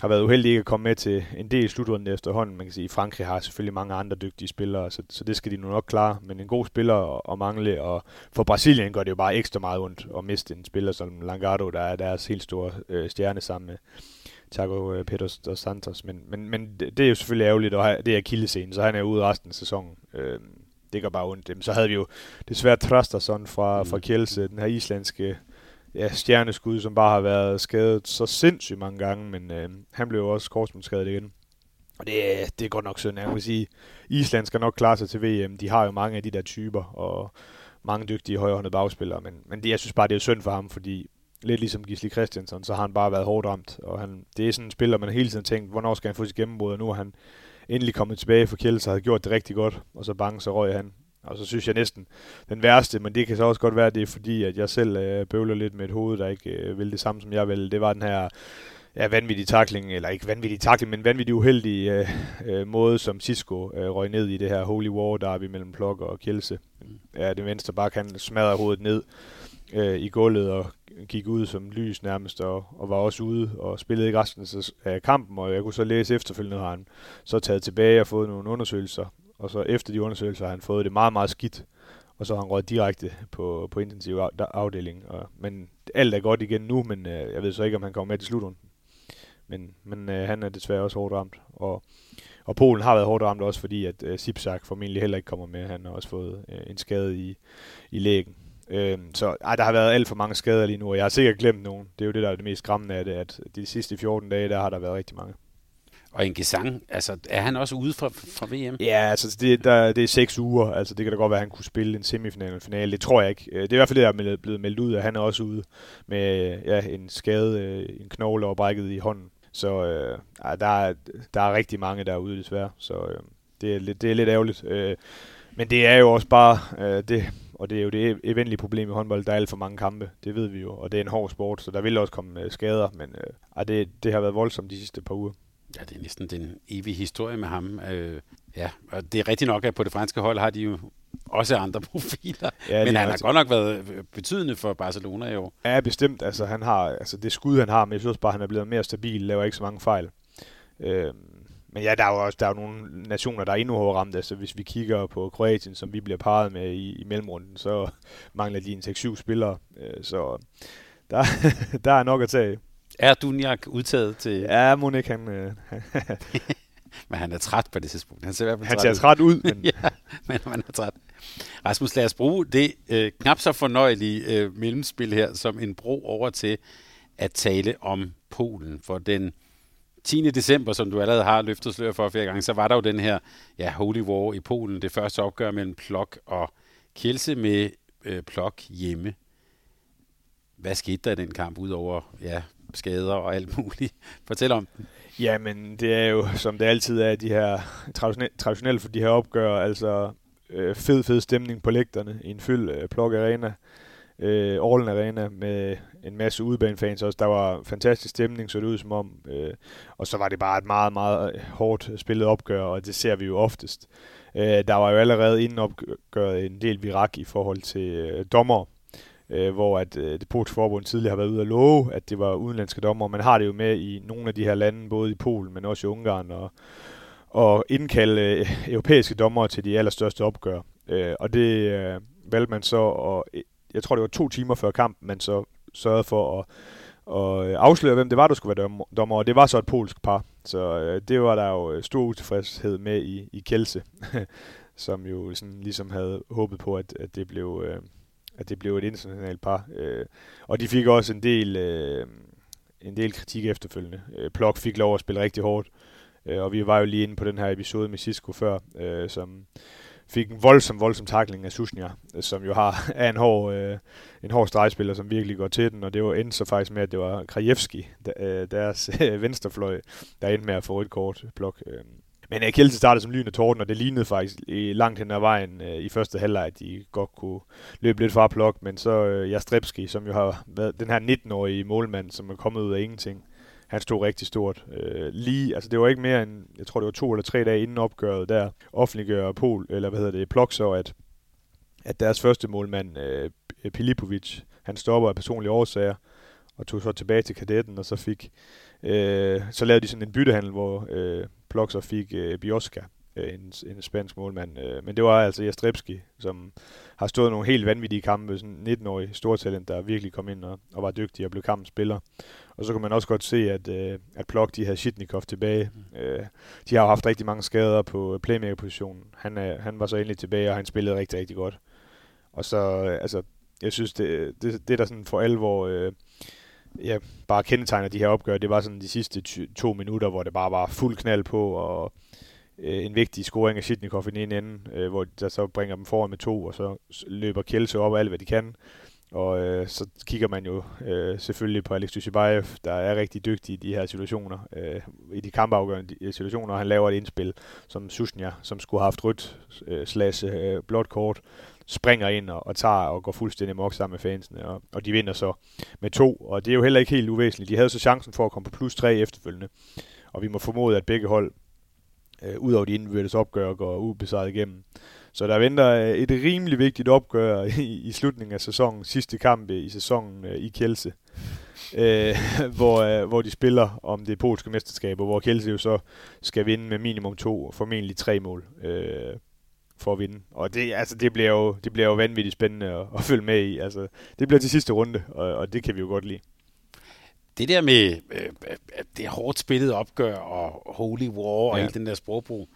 har været uheldig ikke at komme med til en del slutrunden efterhånden. Man kan sige, Frankrig har selvfølgelig mange andre dygtige spillere, så, så det skal de nu nok klare. Men en god spiller at mangle, og for Brasilien gør det jo bare ekstra meget ondt at miste en spiller som Langardo, der er deres helt store øh, stjerne sammen med Thiago øh, Pedro dos Santos. Men, men, men det er jo selvfølgelig ærgerligt, og det er kildescenen, så han er ude resten af sæsonen. Øh, det gør bare ondt. Så havde vi jo desværre Trasterson fra, fra mm. Kjelse, den her islandske ja, stjerneskud, som bare har været skadet så sindssygt mange gange, men øh, han blev jo også korsbåndsskadet igen. Og det, det er godt nok synd. Jeg vil sige, Island skal nok klare sig til VM. De har jo mange af de der typer, og mange dygtige højrehåndede bagspillere, men, men det, jeg synes bare, det er synd for ham, fordi lidt ligesom Gisli Christiansen, så har han bare været hårdt ramt, og han, det er sådan en spiller, man hele tiden tænkt, hvornår skal han få sit gennembrud, og nu er han endelig kommet tilbage for Kjeld, og har gjort det rigtig godt, og så bange, så røg han. Og så synes jeg næsten den værste, men det kan så også godt være, at det er fordi, at jeg selv øh, bøvler lidt med et hoved, der ikke øh, vil det samme, som jeg vil. Det var den her ja, vanvittig takling, eller ikke vanvittig takling, men vanvittig uheldig øh, øh, måde, som Cisco øh, røg ned i det her Holy War derby mellem Plok og Kjelse. Ja, det venstre bare kan smadre hovedet ned øh, i gulvet og gik ud som lys nærmest, og, og var også ude og spillede ikke resten af kampen, og jeg kunne så læse efterfølgende, har han så taget tilbage og fået nogle undersøgelser, og så efter de undersøgelser har han fået det meget, meget skidt, og så har han røget direkte på, på intensiv afdeling. Og, men alt er godt igen nu, men øh, jeg ved så ikke, om han kommer med til slutrunden. Men, men øh, han er desværre også hårdt ramt. Og, og Polen har været hårdt ramt også, fordi at øh, Sipsak formentlig heller ikke kommer med. Han har også fået øh, en skade i, i lægen. Øh, så ej, der har været alt for mange skader lige nu, og jeg har sikkert glemt nogen. Det er jo det, der er det mest skræmmende af det, at de sidste 14 dage, der har der været rigtig mange. Og en gesang, altså er han også ude fra, fra VM? Ja, altså det, der, det er seks uger, altså det kan da godt være, at han kunne spille en semifinal eller finale, det tror jeg ikke. Det er i hvert fald det, der er blevet meldt ud, at han er også ude med ja, en skade, øh, en knogle og brækket i hånden. Så øh, der, er, der er rigtig mange der er ude desværre, så øh, det, er lidt, det er lidt ærgerligt. Øh, men det er jo også bare, øh, det, og det er jo det eventlige problem i håndbold, der er alt for mange kampe, det ved vi jo, og det er en hård sport, så der vil også komme øh, skader, men øh, det, det har været voldsomt de sidste par uger. Ja, det er næsten den evige historie med ham. Øh, ja, og det er rigtigt nok, at på det franske hold har de jo også andre profiler. Ja, men han har godt nok været betydende for Barcelona i år. Ja, bestemt. Altså, han har, altså, det skud, han har, men jeg synes bare, han er blevet mere stabil, laver ikke så mange fejl. Øh, men ja, der er jo også der er jo nogle nationer, der er endnu hårdere ramt. Altså, hvis vi kigger på Kroatien, som vi bliver parret med i, i mellemrunden, så mangler de en 6-7 spillere. Øh, så der, der er nok at tage. Er Dunjak udtaget til... Ja, Monik, han... Øh, men han er træt på det tidspunkt. Han ser, i hvert fald han ser træt ud. Men... ja, men han er træt. Rasmus, lad os bruge det øh, knap så fornøjelige øh, mellemspil her som en bro over til at tale om Polen. For den 10. december, som du allerede har løftet slør for flere gange, så var der jo den her ja, Holy War i Polen. Det første opgør mellem Plok og Kielse med øh, Plok hjemme. Hvad skete der i den kamp, udover ja, skader og alt muligt? Fortæl om den. Jamen, det er jo, som det altid er, de her traditionelle for de her opgør, altså øh, fed, fed stemning på lægterne i en fyld øh, Plok Arena, øh, Orlen Arena med en masse udebanefans også. Der var fantastisk stemning, så det ud som om. Øh, og så var det bare et meget, meget øh, hårdt spillet opgør, og det ser vi jo oftest. Øh, der var jo allerede inden opgøret en del virak i forhold til øh, dommer, øh, hvor at øh, det polske forbund tidligere har været ude at love, at det var udenlandske dommer. Man har det jo med i nogle af de her lande, både i Polen, men også i Ungarn, og, og indkalde øh, europæiske dommer til de allerstørste opgør. Øh, og det øh, valgte man så, og jeg tror det var to timer før kampen, man så sørgede for at, at øh, afsløre, hvem det var, der skulle være dommer, og det var så et polsk par. Så øh, det var der jo øh, stor utilfredshed med i, i Kelse, som jo sådan, ligesom havde håbet på, at, at det blev... Øh, at det blev et internationalt par. Øh, og de fik også en del, øh, en del kritik efterfølgende. Øh, Plok fik lov at spille rigtig hårdt, øh, og vi var jo lige inde på den her episode med Cisco før, øh, som fik en voldsom, voldsom takling af Susnia, øh, som jo har er en hård, øh, en hård stregspiller, som virkelig går til den, og det var endte så faktisk med, at det var Krajewski, der, øh, deres øh, venstrefløj, der endte med at få et kort blok. Øh. Men øh, Kjeldsen startede som lyn og torden, og det lignede faktisk i langt hen ad vejen øh, i første halvleg, at de godt kunne løbe lidt fra plok, men så øh, Jastrebski, som jo har været den her 19-årige målmand, som er kommet ud af ingenting, han stod rigtig stort. Øh, lige, altså det var ikke mere end, jeg tror det var to eller tre dage inden opgøret der, offentliggør Pol, eller hvad hedder det, Plok så, at, at deres første målmand, øh, Pilipovic, han stopper af personlige årsager, og tog så tilbage til kadetten, og så fik, øh, så lavede de sådan en byttehandel, hvor øh, Plok så fik øh, Bioska, en, en spansk målmand. Uh, men det var altså Jastrebski, som har stået nogle helt vanvittige kampe, sådan en 19-årig stortalent, der virkelig kom ind og, og var dygtig og blev kampens spiller. Og så kunne man også godt se, at, uh, at Plok, de havde Shitnikov tilbage. Uh, de har jo haft rigtig mange skader på playmaker-positionen. Han, uh, han var så endelig tilbage, og han spillede rigtig, rigtig godt. Og så, uh, altså, jeg synes, det, det, det der sådan for alvor... Uh, ja, bare kendetegner de her opgør, det var sådan de sidste to minutter, hvor det bare var fuld knald på, og øh, en vigtig scoring af Sitnikov i den ene ende, øh, hvor der så bringer dem foran med to, og så løber Kjelse op alt, hvad de kan. Og øh, så kigger man jo øh, selvfølgelig på Alex Dushibayev, der er rigtig dygtig i de her situationer, øh, i de kampafgørende øh, situationer. Han laver et indspil som Susnia, som skulle have haft rødt øh, slash øh, blåt kort, springer ind og, og tager og går fuldstændig mok sammen med fansene, og, og de vinder så med to, og det er jo heller ikke helt uvæsentligt. De havde så chancen for at komme på plus tre efterfølgende, og vi må formode, at begge hold, øh, ud over de indbyrdes opgør, går ubesejret igennem. Så der venter øh, et rimelig vigtigt opgør i, i slutningen af sæsonen, sidste kamp øh, i sæsonen øh, i Kielse, øh, hvor, øh, hvor de spiller om det polske mesterskab, og hvor Kielse jo så skal vinde med minimum to, og formentlig tre mål. Øh, for at vinde. Og det, altså, det, bliver jo, det bliver jo vanvittigt spændende at, at følge med i. Altså, det bliver til sidste runde, og, og det kan vi jo godt lide. Det der med øh, det hårdt spillet opgør og holy war og ja. hele den der sprogbrug,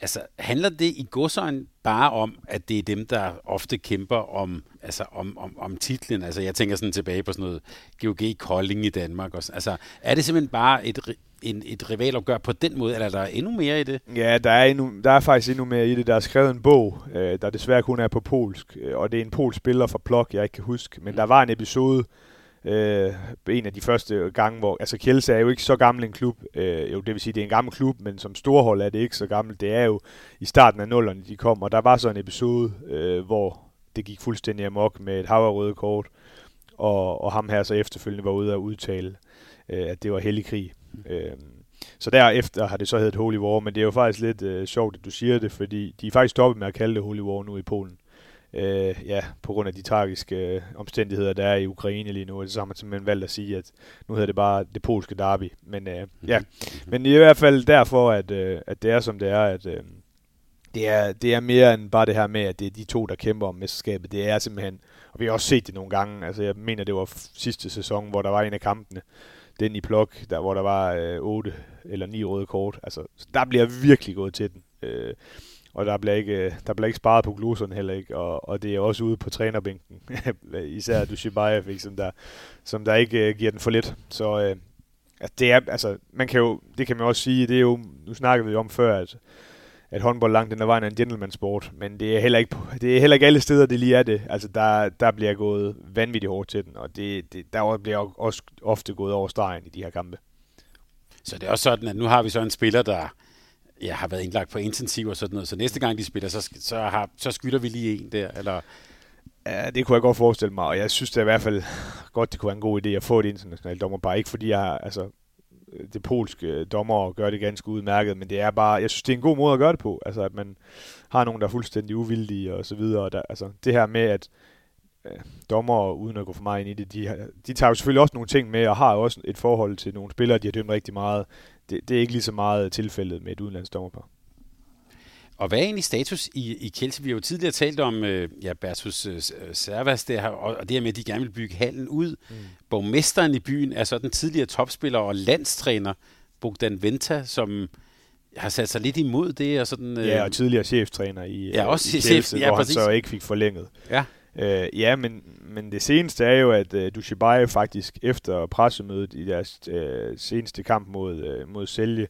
altså handler det i godsøjen bare om, at det er dem, der ofte kæmper om, altså om, om, om titlen? Altså jeg tænker sådan tilbage på sådan noget GOG Kolding i Danmark. Og, altså er det simpelthen bare et, en, et rivalopgør på den måde, eller er der endnu mere i det? Ja, der er, endnu, der er faktisk endnu mere i det. Der er skrevet en bog, øh, der desværre kun er på polsk, øh, og det er en polsk spiller fra Plok, jeg ikke kan huske. Men mm. der var en episode, øh, Øh, en af de første gange, hvor, altså Kielse er jo ikke så gammel en klub, øh, jo det vil sige, det er en gammel klub, men som storhold er det ikke så gammelt. Det er jo i starten af nullerne, de kom, og der var så en episode, øh, hvor det gik fuldstændig amok med et hav af røde kort, og, og ham her så efterfølgende var ude at udtale, øh, at det var hellig krig. Øh, så derefter har det så heddet Holy War, men det er jo faktisk lidt øh, sjovt, at du siger det, fordi de er faktisk stoppet med at kalde det Holy War nu i Polen. Øh, ja, på grund af de tragiske øh, omstændigheder, der er i Ukraine lige nu, og så har man simpelthen valgt at sige, at nu hedder det bare det polske derby. Men øh, ja, men i hvert fald derfor, at, øh, at det er som det er, at øh, det er, det er mere end bare det her med, at det er de to, der kæmper om mesterskabet. Det er simpelthen, og vi har også set det nogle gange, altså jeg mener, det var sidste sæson, hvor der var en af kampene, den i plok, der, hvor der var øh, 8 eller 9 røde kort. Altså, der bliver virkelig gået til den. Øh, og der bliver ikke, øh, der bliver ikke sparet på gluserne heller ikke, og, og det er også ude på trænerbænken, især Dushibayev, ikke, som, der, som der ikke uh, giver den for lidt. Så øh, altså, det er, altså, man kan jo, det kan man også sige, det er jo, nu snakkede vi om før, at at håndbold langt den er vejen er en gentleman sport, men det er heller ikke, det er heller ikke alle steder, det lige er det. Altså, der, der bliver gået vanvittigt hårdt til den, og det, det, der bliver også ofte gået over stregen i de her kampe. Så det er også sådan, at nu har vi så en spiller, der jeg har været indlagt på intensiv og sådan noget, så næste gang de spiller, så, så, har, så skylder vi lige en der, eller... Ja, det kunne jeg godt forestille mig, og jeg synes det er i hvert fald godt, det kunne være en god idé at få et internationalt dommer, bare ikke fordi jeg, altså, det polske dommer gør det ganske udmærket, men det er bare, jeg synes, det er en god måde at gøre det på. Altså, at man har nogen, der er fuldstændig uvildige og så videre. Og der, altså, det her med, at øh, dommer, uden at gå for meget ind i det, de, de tager jo selvfølgelig også nogle ting med, og har også et forhold til nogle spillere, de har dømt rigtig meget. Det, det er ikke lige så meget tilfældet med et udenlandsdommerpar. Og hvad er egentlig status i, i Kielse? Vi har jo tidligere talt om øh, ja, Bertus øh, Servas, det her, og, og det her med, at de gerne vil bygge hallen ud. Mm. Borgmesteren i byen er så den tidligere topspiller og landstræner Bogdan Venta, som har sat sig lidt imod det. Og sådan, øh, ja, og tidligere cheftræner i, ja, også i Kielse, chef, ja, hvor præcis. han så ikke fik forlænget. Ja. Øh, ja, men, men det seneste er jo, at øh, Dushibaye faktisk efter pressemødet i deres øh, seneste kamp mod, øh, mod Selje,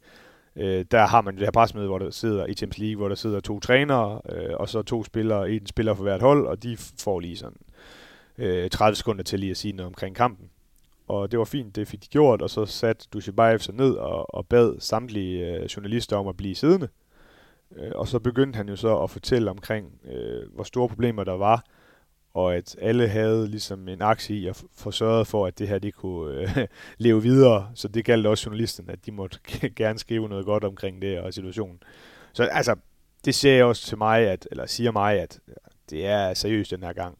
Øh, der har man det her pressemøde, hvor der sidder i Champions League, hvor der sidder to trænere, øh, og så to spillere, en spiller for hvert hold, og de får lige sådan øh, 30 sekunder til lige at sige noget omkring kampen. Og det var fint, det fik de gjort, og så satte Dushibayev sig ned og, og bad samtlige øh, journalister om at blive siddende. Øh, og så begyndte han jo så at fortælle omkring, øh, hvor store problemer der var, og at alle havde ligesom en aktie i at få sørget for, at det her det kunne øh, leve videre. Så det galt også journalisterne, at de måtte gerne skrive noget godt omkring det og situationen. Så altså, det siger også til mig, at, eller siger mig, at det er seriøst den her gang.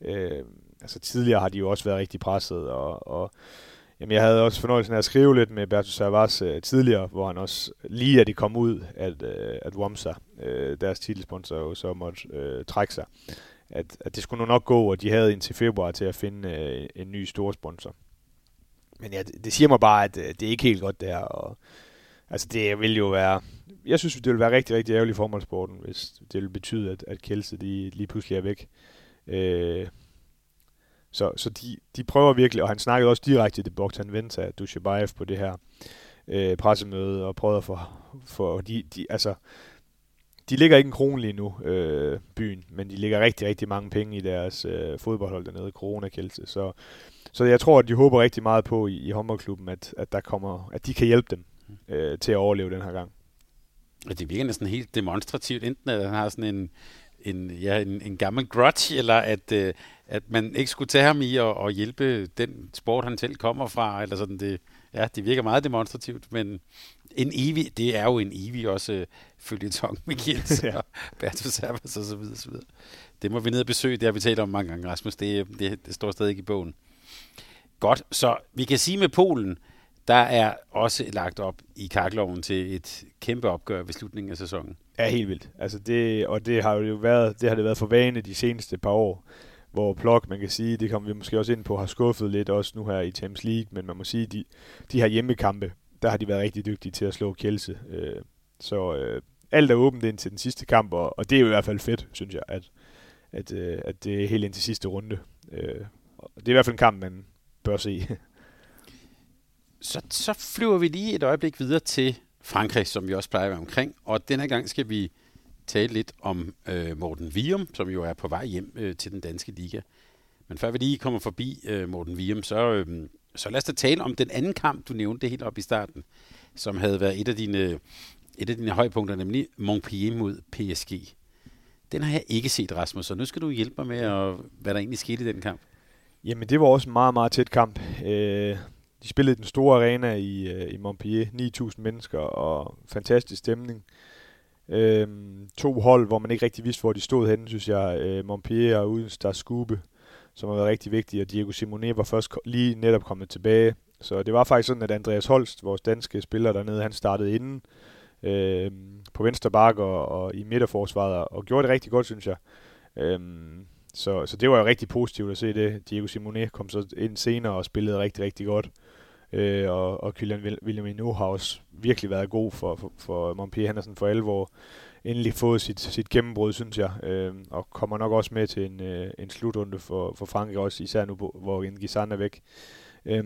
Øh, altså tidligere har de jo også været rigtig presset, og, og jamen, jeg havde også fornøjelsen af at skrive lidt med Bertus Savas øh, tidligere, hvor han også, lige at det kom ud, at, øh, at Womsa, øh, deres titelsponsor, jo så måtte øh, trække sig at, at det skulle nu nok gå, og de havde indtil februar til at finde øh, en ny stor sponsor. Men ja, det, det siger mig bare, at øh, det er ikke helt godt det her. Og, altså det vil jo være, jeg synes det vil være rigtig, rigtig ærgerligt for formålsporten, hvis det vil betyde, at, at Kjelse de lige pludselig er væk. Øh, så, så de, de prøver virkelig, og han snakkede også direkte til Bogdan Venta, Dushibayev på det her øh, pressemøde, og prøvede at få, for de, de, altså, de ligger ikke en krone lige nu, øh, byen, men de ligger rigtig, rigtig mange penge i deres øh, fodboldhold dernede, corona -kældse. Så, så jeg tror, at de håber rigtig meget på i, i håndboldklubben, at, at, der kommer, at de kan hjælpe dem øh, til at overleve den her gang. Det virker næsten helt demonstrativt, enten at han har sådan en en, ja, en, en gammel grudge, eller at, øh, at man ikke skulle tage ham i og, og hjælpe den sport, han selv kommer fra, eller sådan det, ja, det virker meget demonstrativt, men en evig, det er jo en evig også øh, følgetong med Kiels ja. og Bertus Servas og så videre, så videre. Det må vi ned og besøge, det har vi talt om mange gange, Rasmus, det, det, det står stadig i bogen. Godt, så vi kan sige med Polen, der er også lagt op i kakloven til et kæmpe opgør ved slutningen af sæsonen. Ja, helt vildt. Altså det, og det har jo været, det har det været for vane de seneste par år, hvor Plok, man kan sige, det kommer vi måske også ind på, har skuffet lidt også nu her i Champions League, men man må sige, de, de her hjemmekampe, der har de været rigtig dygtige til at slå Kjelse. Øh, så øh, alt er åbent ind til den sidste kamp, og, og det er jo i hvert fald fedt, synes jeg, at, at, øh, at det er helt ind til sidste runde. Øh, og det er i hvert fald en kamp, man bør se. så, så flyver vi lige et øjeblik videre til Frankrig, som vi også plejer at være omkring. Og denne gang skal vi tale lidt om øh, Morten Vium, som jo er på vej hjem øh, til den danske liga. Men før vi lige kommer forbi øh, Morten Vium, så, øh, så lad os da tale om den anden kamp, du nævnte helt op i starten, som havde været et af dine, et af dine højpunkter, nemlig Montpellier mod PSG. Den har jeg ikke set, Rasmus, så nu skal du hjælpe mig med, at, hvad der egentlig skete i den kamp. Jamen, det var også en meget, meget tæt kamp. Øh, de spillede i den store arena i, øh, i Montpellier, 9.000 mennesker og fantastisk stemning. Øhm, to hold, hvor man ikke rigtig vidste, hvor de stod henne, synes jeg. Øh, Montpellier og uden Star Skube, som har været rigtig vigtige, og Diego Simonet var først lige netop kommet tilbage. Så det var faktisk sådan, at Andreas Holst, vores danske spiller dernede, han startede inden øh, på venstre bakke og, og i midterforsvaret, og gjorde det rigtig godt, synes jeg. Øh, så, så det var jo rigtig positivt at se det. Diego Simonet kom så ind senere og spillede rigtig, rigtig godt. Øh, og, og Kylian William har også virkelig været god for, for, for Montpellier. Han er sådan for alvor endelig fået sit, sit gennembrud, synes jeg. Øh, og kommer nok også med til en, øh, en slutrunde for, for Frankrig også, især nu, hvor Nguizan er væk. Øh,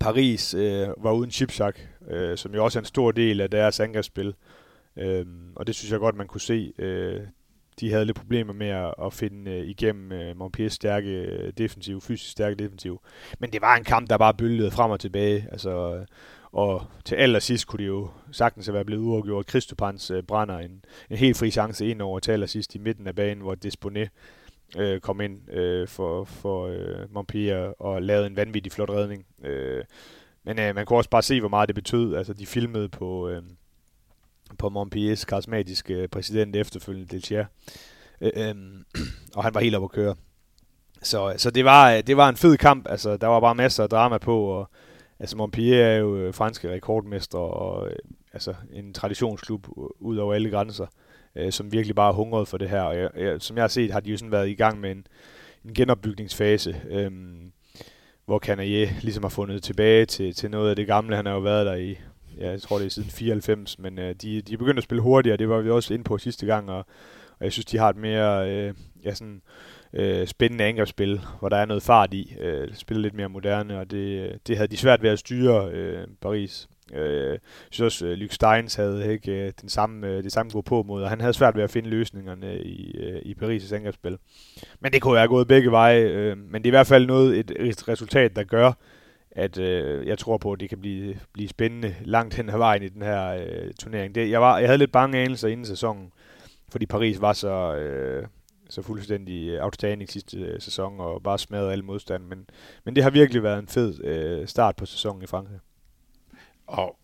Paris øh, var uden Chipsak, øh, som jo også er en stor del af deres angrebsspil. Øh, og det synes jeg godt, man kunne se. Øh, de havde lidt problemer med at, at finde øh, igennem øh, Montpelliers stærke øh, defensiv, fysisk stærke defensiv. Men det var en kamp, der bare bølgede frem og tilbage. Altså, øh, og til allersidst kunne det jo sagtens have været blevet uafgjort. Kristopans øh, brænder en, en helt fri chance ind over til allersidst i midten af banen, hvor Desponet øh, kom ind øh, for, for øh, Montpellier og lavede en vanvittig flot redning. Øh, men øh, man kunne også bare se, hvor meget det betød. Altså, de filmede på... Øh, på Montpelliers karismatiske præsident efterfølgende, Deltier. Øh, øh, og han var helt oppe at køre. Så, øh, så det, var, øh, det var en fed kamp. Altså, der var bare masser af drama på. Og, altså, Montpellier er jo øh, franske rekordmester og altså, en traditionsklub ud over alle grænser, øh, som virkelig bare hungrede for det her. Og jeg, jeg, som jeg har set, har de jo sådan været i gang med en, en genopbygningsfase. Øh, hvor Canaille ligesom har fundet tilbage til, til noget af det gamle. Han har jo været der i ja, jeg tror det er siden 94, men øh, de, de er begyndt at spille hurtigere, det var vi også inde på sidste gang, og, og jeg synes, de har et mere øh, ja, sådan, øh, spændende angrebsspil, hvor der er noget fart i, øh, spiller lidt mere moderne, og det, øh, det havde de svært ved at styre øh, Paris. Øh, jeg synes også, øh, Luke Steins havde ikke øh, den samme, øh, det samme gå på mod, og han havde svært ved at finde løsningerne i, øh, i Paris' angrebsspil. Men det kunne være gået begge veje, øh, men det er i hvert fald noget, et, et resultat, der gør, at øh, jeg tror på, at det kan blive, blive spændende langt hen ad vejen i den her øh, turnering. Det, jeg, var, jeg havde lidt bange anelser inden sæsonen, fordi Paris var så, øh, så fuldstændig outstanding sidste øh, sæson og bare smadrede alle modstand. Men, men det har virkelig været en fed øh, start på sæsonen i Frankrig. Og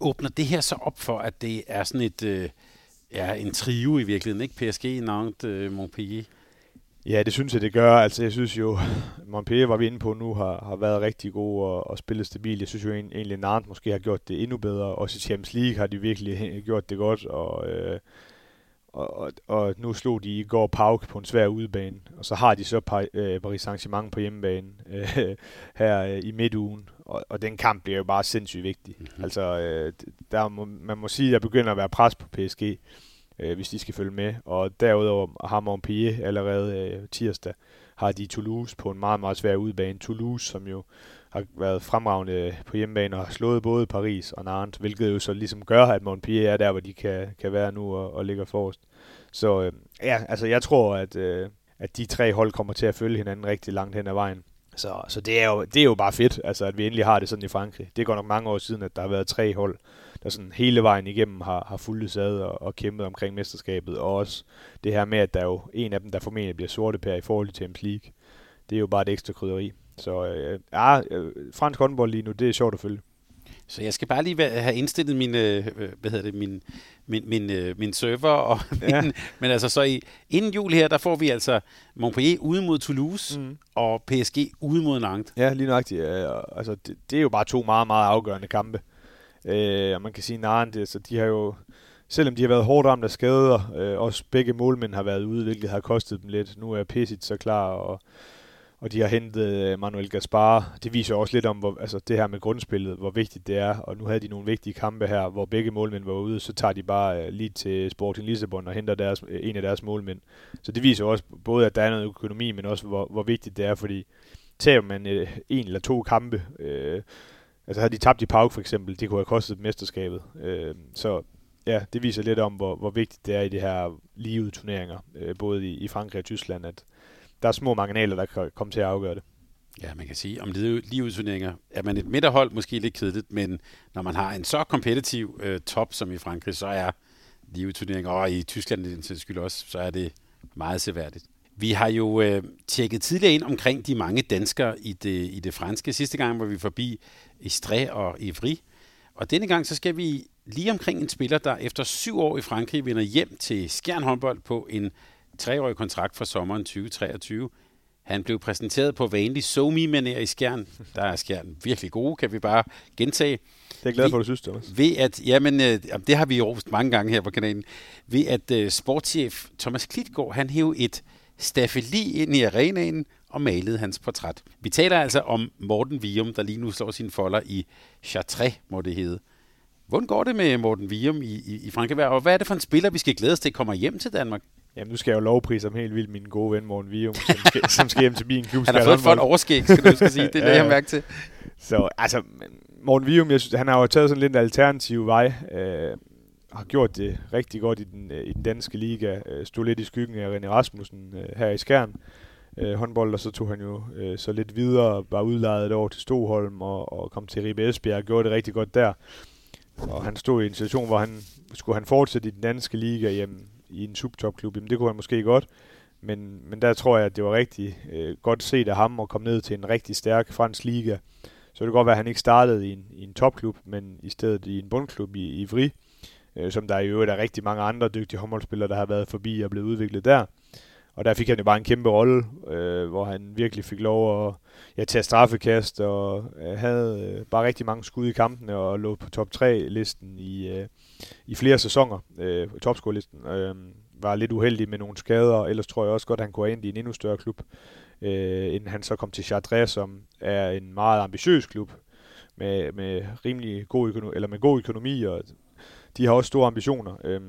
åbner det her så op for, at det er sådan et... Øh, ja, en trio i virkeligheden, ikke? PSG, Nantes, øh, Montpellier. Ja, det synes jeg, det gør. Altså, jeg synes jo, Montpellier var vi inde på nu, har, har været rigtig god og, og spillet stabilt. Jeg synes jo egentlig, Nantes måske har gjort det endnu bedre. Også i Champions League har de virkelig gjort det godt. Og, øh, og, og, og nu slog de i går Pauk på en svær udebane. Og så har de så øh, Paris Saint-Germain på hjemmebane øh, her øh, i midtugen. Og, og den kamp bliver jo bare sindssygt vigtig. Mm-hmm. Altså, øh, der må, man må sige, at der begynder at være pres på PSG øh, hvis de skal følge med. Og derudover har Montpellier allerede øh, tirsdag, har de Toulouse på en meget, meget svær udbane. Toulouse, som jo har været fremragende på hjemmebane og har slået både Paris og Nantes, hvilket jo så ligesom gør, at Montpellier er der, hvor de kan, kan være nu og, og ligger forrest. Så øh, ja, altså jeg tror, at, øh, at de tre hold kommer til at følge hinanden rigtig langt hen ad vejen. Så, så det, er jo, det er jo bare fedt, altså, at vi endelig har det sådan i Frankrig. Det går nok mange år siden, at der har været tre hold, der sådan hele vejen igennem har, har fulgt sad og, og kæmpet omkring mesterskabet, og også det her med, at der er jo en af dem, der formentlig bliver sorte pær i forhold til Champions League. Det er jo bare et ekstra krydderi. Så øh, ja, øh, fransk håndbold lige nu, det er sjovt at følge. Så jeg skal bare lige have indstillet min, øh, hvad hedder det, min, min, min, øh, min server. Og ja. min, men altså så i, inden jul her, der får vi altså Montpellier ude mod Toulouse mm. og PSG ude mod Nantes. Ja, lige nøjagtigt. Ja, altså, det, det, er jo bare to meget, meget afgørende kampe. Øh, og man kan sige, Nantes, altså, de har jo, selvom de har været hårdt ramt af skader, øh, også begge målmænd har været ude, hvilket har kostet dem lidt. Nu er Pesic så klar, og og de har hentet øh, Manuel Gaspar. Det viser også lidt om hvor, altså det her med grundspillet, hvor vigtigt det er. Og nu havde de nogle vigtige kampe her, hvor begge målmænd var ude, så tager de bare uh, lige til Sporting Lissabon og henter deres, øh, en af deres målmænd. Så det viser også både, at der er noget økonomi, men også hvor, hvor vigtigt det er, fordi tager man en eller to kampe, øh, altså havde de tabt i Pauk for eksempel, det kunne have kostet mesterskabet. Øh, så ja, det viser lidt om, hvor, hvor vigtigt det er i de her live turneringer, øh, både i, i Frankrig og Tyskland, at, der er små marginaler, der kan komme til at afgøre det. Ja, man kan sige, om ligeudturneringer er man et midterhold, måske lidt kedeligt, men når man har en så kompetitiv øh, top som i Frankrig, så er ligeudturneringer, og i Tyskland i den skyld også, så er det meget seværdigt. Vi har jo øh, tjekket tidligere ind omkring de mange danskere i det, i det franske. Sidste gang var vi forbi Istre og Ivry. Og denne gang så skal vi lige omkring en spiller, der efter syv år i Frankrig vender hjem til Skjern håndbold på en treårig kontrakt for sommeren 2023. Han blev præsenteret på vanlig somi manér i Skjern. Der er Skjern virkelig gode, kan vi bare gentage. Det er glad for, at du synes det også. Ved at, jamen, øh, det har vi jo mange gange her på kanalen. Ved at uh, sportschef Thomas Klitgaard, han hævde et staffeli ind i arenaen og malede hans portræt. Vi taler altså om Morten Vium, der lige nu slår sine folder i Chartres, må det hedde. Hvordan går det med Morten Vium i, i, i Frankrig? Og hvad er det for en spiller, vi skal glæde os til, kommer hjem til Danmark? Jamen, nu skal jeg jo lovprise om helt vildt min gode ven Morten Vium, som skal, som skal hjem til min klub. Han har fået for et overskæg, skal du skal sige. Det er det, jeg mærke til. Så altså, Morten Vium, jeg synes, han har jo taget sådan lidt en alternativ vej. Øh, har gjort det rigtig godt i den, øh, i den danske liga. Øh, stod lidt i skyggen af René Rasmussen øh, her i Skjern. Øh, Øh, håndbold, og så tog han jo øh, så lidt videre, var udlejet over til Stoholm og, og kom til Ribe Esbjerg og gjorde det rigtig godt der. Og han stod i en situation, hvor han skulle han fortsætte i den danske liga, jamen, i en subtopklub, jamen det kunne han måske godt. Men, men der tror jeg, at det var rigtig øh, godt set af ham at komme ned til en rigtig stærk fransk liga. Så det kan godt være, at han ikke startede i en, i en topklub, men i stedet i en bundklub i, i Vri, øh, som der i øvrigt er rigtig mange andre dygtige håndboldspillere, der har været forbi og blevet udviklet der. Og der fik han jo bare en kæmpe rolle, øh, hvor han virkelig fik lov at ja, tage straffekast og øh, havde øh, bare rigtig mange skud i kampene og lå på top 3-listen i, øh, i flere sæsoner, øh, topscore-listen. Øh, var lidt uheldig med nogle skader, ellers tror jeg også godt, at han kunne have ind i en endnu større klub, øh, inden han så kom til Chartres, som er en meget ambitiøs klub med, med rimelig god økonomi, eller med god økonomi, og de har også store ambitioner. Øh,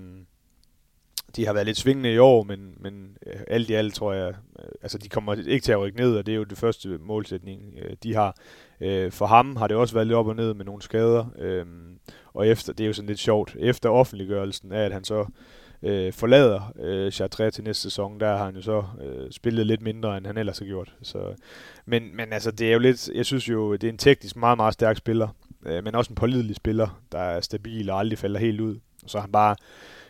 de har været lidt svingende i år, men, men øh, alt i alt tror jeg, øh, altså de kommer ikke til at rykke ned, og det er jo det første målsætning, øh, de har. For ham har det også været lidt op og ned med nogle skader, og efter, det er jo sådan lidt sjovt, efter offentliggørelsen af, at han så øh, forlader øh, Chartres til næste sæson, der har han jo så øh, spillet lidt mindre, end han ellers har gjort. Så, men, men altså, det er jo lidt, jeg synes jo, det er en teknisk meget, meget stærk spiller, øh, men også en pålidelig spiller, der er stabil og aldrig falder helt ud. Så han bare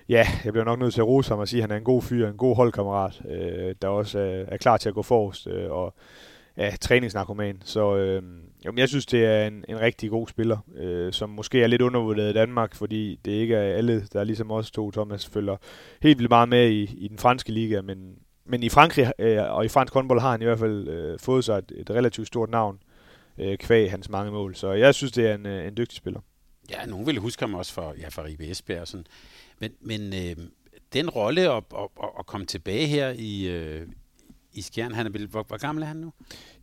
ja, jeg bliver nok nødt til at rose ham og sige, at han er en god fyr, en god holdkammerat, øh, der også er, er klar til at gå forrest, øh, og ja, træningsnarkoman. Så øh, jamen, jeg synes, det er en, en rigtig god spiller, øh, som måske er lidt undervurderet i Danmark, fordi det ikke er alle, der ligesom os to, Thomas, følger helt vildt meget med i, i den franske liga, men, men i Frankrig øh, og i fransk håndbold har han i hvert fald øh, fået sig et, et relativt stort navn, øh, kvæg hans mange mål. Så jeg synes, det er en, øh, en dygtig spiller. Ja, nogen ville huske ham også for, ja, for Ribe Esbjerg. Og sådan. Men, men øh, den rolle at, at, at, komme tilbage her i, øh, i Skjern, han er vel, hvor, hvor gammel er han nu?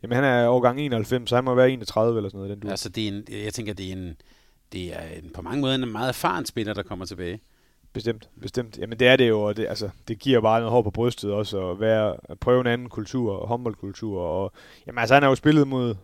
Jamen han er årgang 91, så han må være 31 eller sådan noget. Den du. Altså det er en, jeg tænker, det er en, det er en, på mange måder en meget erfaren spiller, der kommer tilbage. Bestemt, bestemt. Jamen det er det jo, og det, altså, det giver bare noget hår på brystet også, at, være, at prøve en anden kultur, håndboldkultur, og jamen altså han har jo spillet mod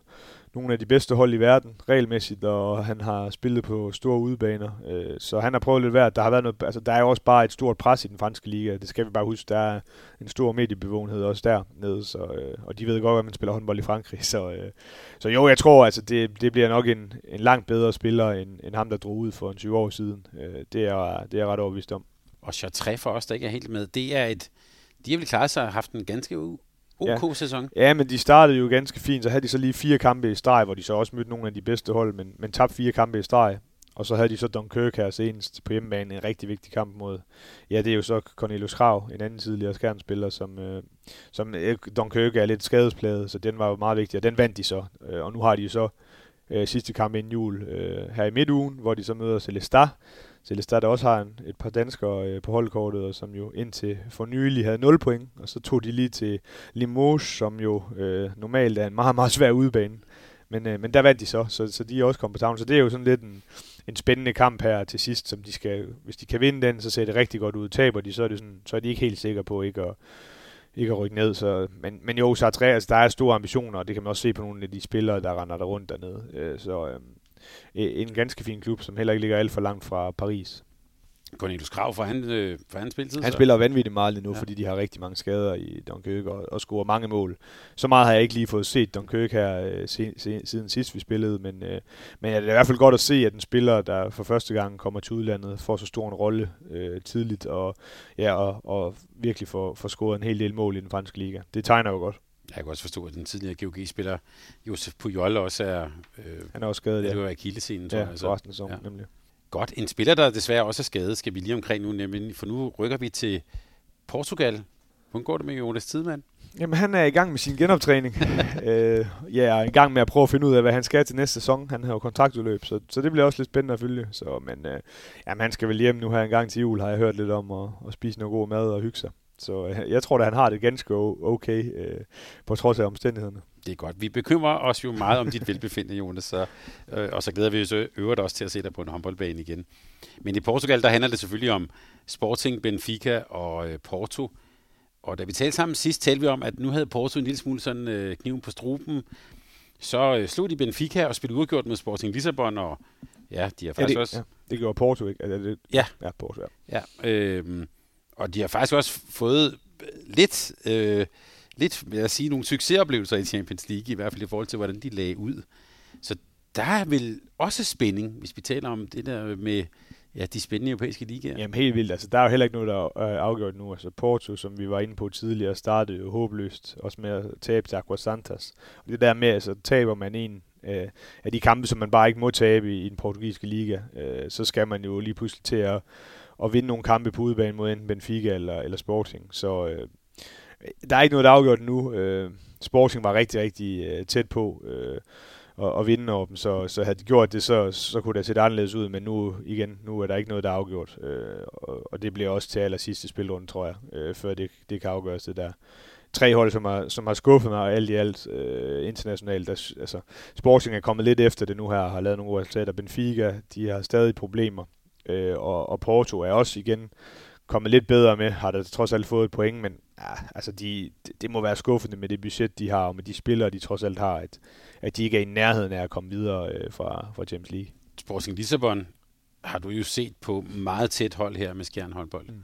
nogle af de bedste hold i verden regelmæssigt, og han har spillet på store udebaner. Øh, så han har prøvet lidt værd. Der har været noget, altså der er jo også bare et stort pres i den franske liga. Det skal vi bare huske. Der er en stor mediebevågenhed også dernede, så, øh, og de ved godt, at man spiller håndbold i Frankrig. Så, øh, så jo, jeg tror, altså det, det bliver nok en, en langt bedre spiller, end, end ham, der drog ud for en 20 år siden. Øh, det, er, det er jeg ret overbevist om. Og Chartres for os, der ikke er helt med, det er et... De har vel klaret sig og haft en ganske OK ja. sæson. Ja, men de startede jo ganske fint. Så havde de så lige fire kampe i streg, hvor de så også mødte nogle af de bedste hold, men, men tabte fire kampe i streg. Og så havde de så Dunkirk her senest på hjemmebane, en rigtig vigtig kamp mod, ja, det er jo så Cornelius Krav, en anden tidligere skærmspiller, som, øh, som øh, Dunkirk er lidt skadespladet, så den var jo meget vigtig, og den vandt de så. Øh, og nu har de jo så øh, sidste kamp inden jul øh, her i midtugen, hvor de så møder Celestar, Celestar, der også har en, et par danskere øh, på holdkortet, og som jo indtil for nylig havde 0 point, og så tog de lige til Limoges, som jo øh, normalt er en meget, meget svær udebane. Men, øh, men der vandt de så, så, så de er også kommet på tavlen. Så det er jo sådan lidt en, en spændende kamp her til sidst, som de skal, hvis de kan vinde den, så ser det rigtig godt ud. Taber de, så er, det sådan, så er de ikke helt sikre på ikke at, ikke at rykke ned. Så, men, men jo, Sartre, altså, der er store ambitioner, og det kan man også se på nogle af de spillere, der render der rundt dernede. Øh, så, øh, en ganske fin klub, som heller ikke ligger alt for langt fra Paris. Cornelius Krav, for han, øh, for han spilletid? Han så? spiller vanvittigt meget lige nu, ja. fordi de har rigtig mange skader i Dunkirk og, og scorer mange mål. Så meget har jeg ikke lige fået set Dunkirk her øh, se, se, siden sidst vi spillede, men, øh, men det er i hvert fald godt at se, at en spiller, der for første gang kommer til udlandet, får så stor en rolle øh, tidligt og, ja, og, og virkelig får, får scoret en hel del mål i den franske liga. Det tegner jo godt. Jeg kan også forstå, at den tidligere GOG-spiller Josef Pujol også er... Øh, han er også skadet, ja. Det var akillescenen, tror ja, jeg. Ja, resten ja. nemlig. Godt. En spiller, der desværre også er skadet, skal vi lige omkring nu, nemlig, for nu rykker vi til Portugal. Hvordan går det med Jonas Tidemand? Jamen, han er i gang med sin genoptræning. øh, ja, og i gang med at prøve at finde ud af, hvad han skal til næste sæson. Han har jo kontraktudløb, så, så det bliver også lidt spændende at følge. Så, men øh, jamen, han skal vel hjem nu her en gang til jul, har jeg hørt lidt om, og, og spise noget god mad og hygge sig. Så øh, jeg tror at han har det ganske okay, øh, på trods af omstændighederne. Det er godt. Vi bekymrer os jo meget om dit velbefindende, Jonas, så, øh, og så glæder vi os øvrigt også til at se dig på en håndboldbane igen. Men i Portugal, der handler det selvfølgelig om Sporting, Benfica og øh, Porto. Og da vi talte sammen sidst, talte vi om, at nu havde Porto en lille smule sådan øh, kniven på struben. Så øh, slog de Benfica og spillede udgjort med Sporting Lissabon, og ja, de har faktisk ja, det, også... Ja, det gjorde Porto, ikke? Altså, det, ja. Ja, Porto, ja. ja øh, og de har faktisk også fået øh, lidt, øh, lidt vil jeg sige, nogle succesoplevelser i Champions League, i hvert fald i forhold til, hvordan de lagde ud. Så der er vel også spænding, hvis vi taler om det der med ja, de spændende europæiske ligaer. Jamen helt vildt. Altså, der er jo heller ikke noget, der er øh, afgjort nu. Altså Porto, som vi var inde på tidligere, startede jo håbløst, også med at tabe til Aqua Santos. Og det der med, altså taber man en øh, af de kampe, som man bare ikke må tabe i, i den portugisiske liga, øh, så skal man jo lige pludselig til at at vinde nogle kampe på udebane mod enten Benfica eller, eller Sporting. Så øh, der er ikke noget, der er afgjort nu. Øh, Sporting var rigtig, rigtig øh, tæt på øh, at, at vinde over dem, så, så havde de gjort det, så, så kunne det set anderledes ud, men nu igen, nu er der ikke noget, der er afgjort. Øh, og, og det bliver også til aller sidste spilrunde, tror jeg, øh, før det, det kan afgøres det der tre hold, som har, som har skuffet mig og alt i alt øh, internationalt. Der, altså, Sporting er kommet lidt efter det nu her, har lavet nogle resultater. Benfica, de har stadig problemer. Øh, og, og Porto er også igen kommet lidt bedre med, har der trods alt fået et point, men ja, altså de, det, det må være skuffende med det budget, de har, og med de spillere, de trods alt har, at, at de ikke er i nærheden af at komme videre øh, fra, fra Champions League. Sporting Lissabon har du jo set på meget tæt hold her med Skjern håndbold. Mm.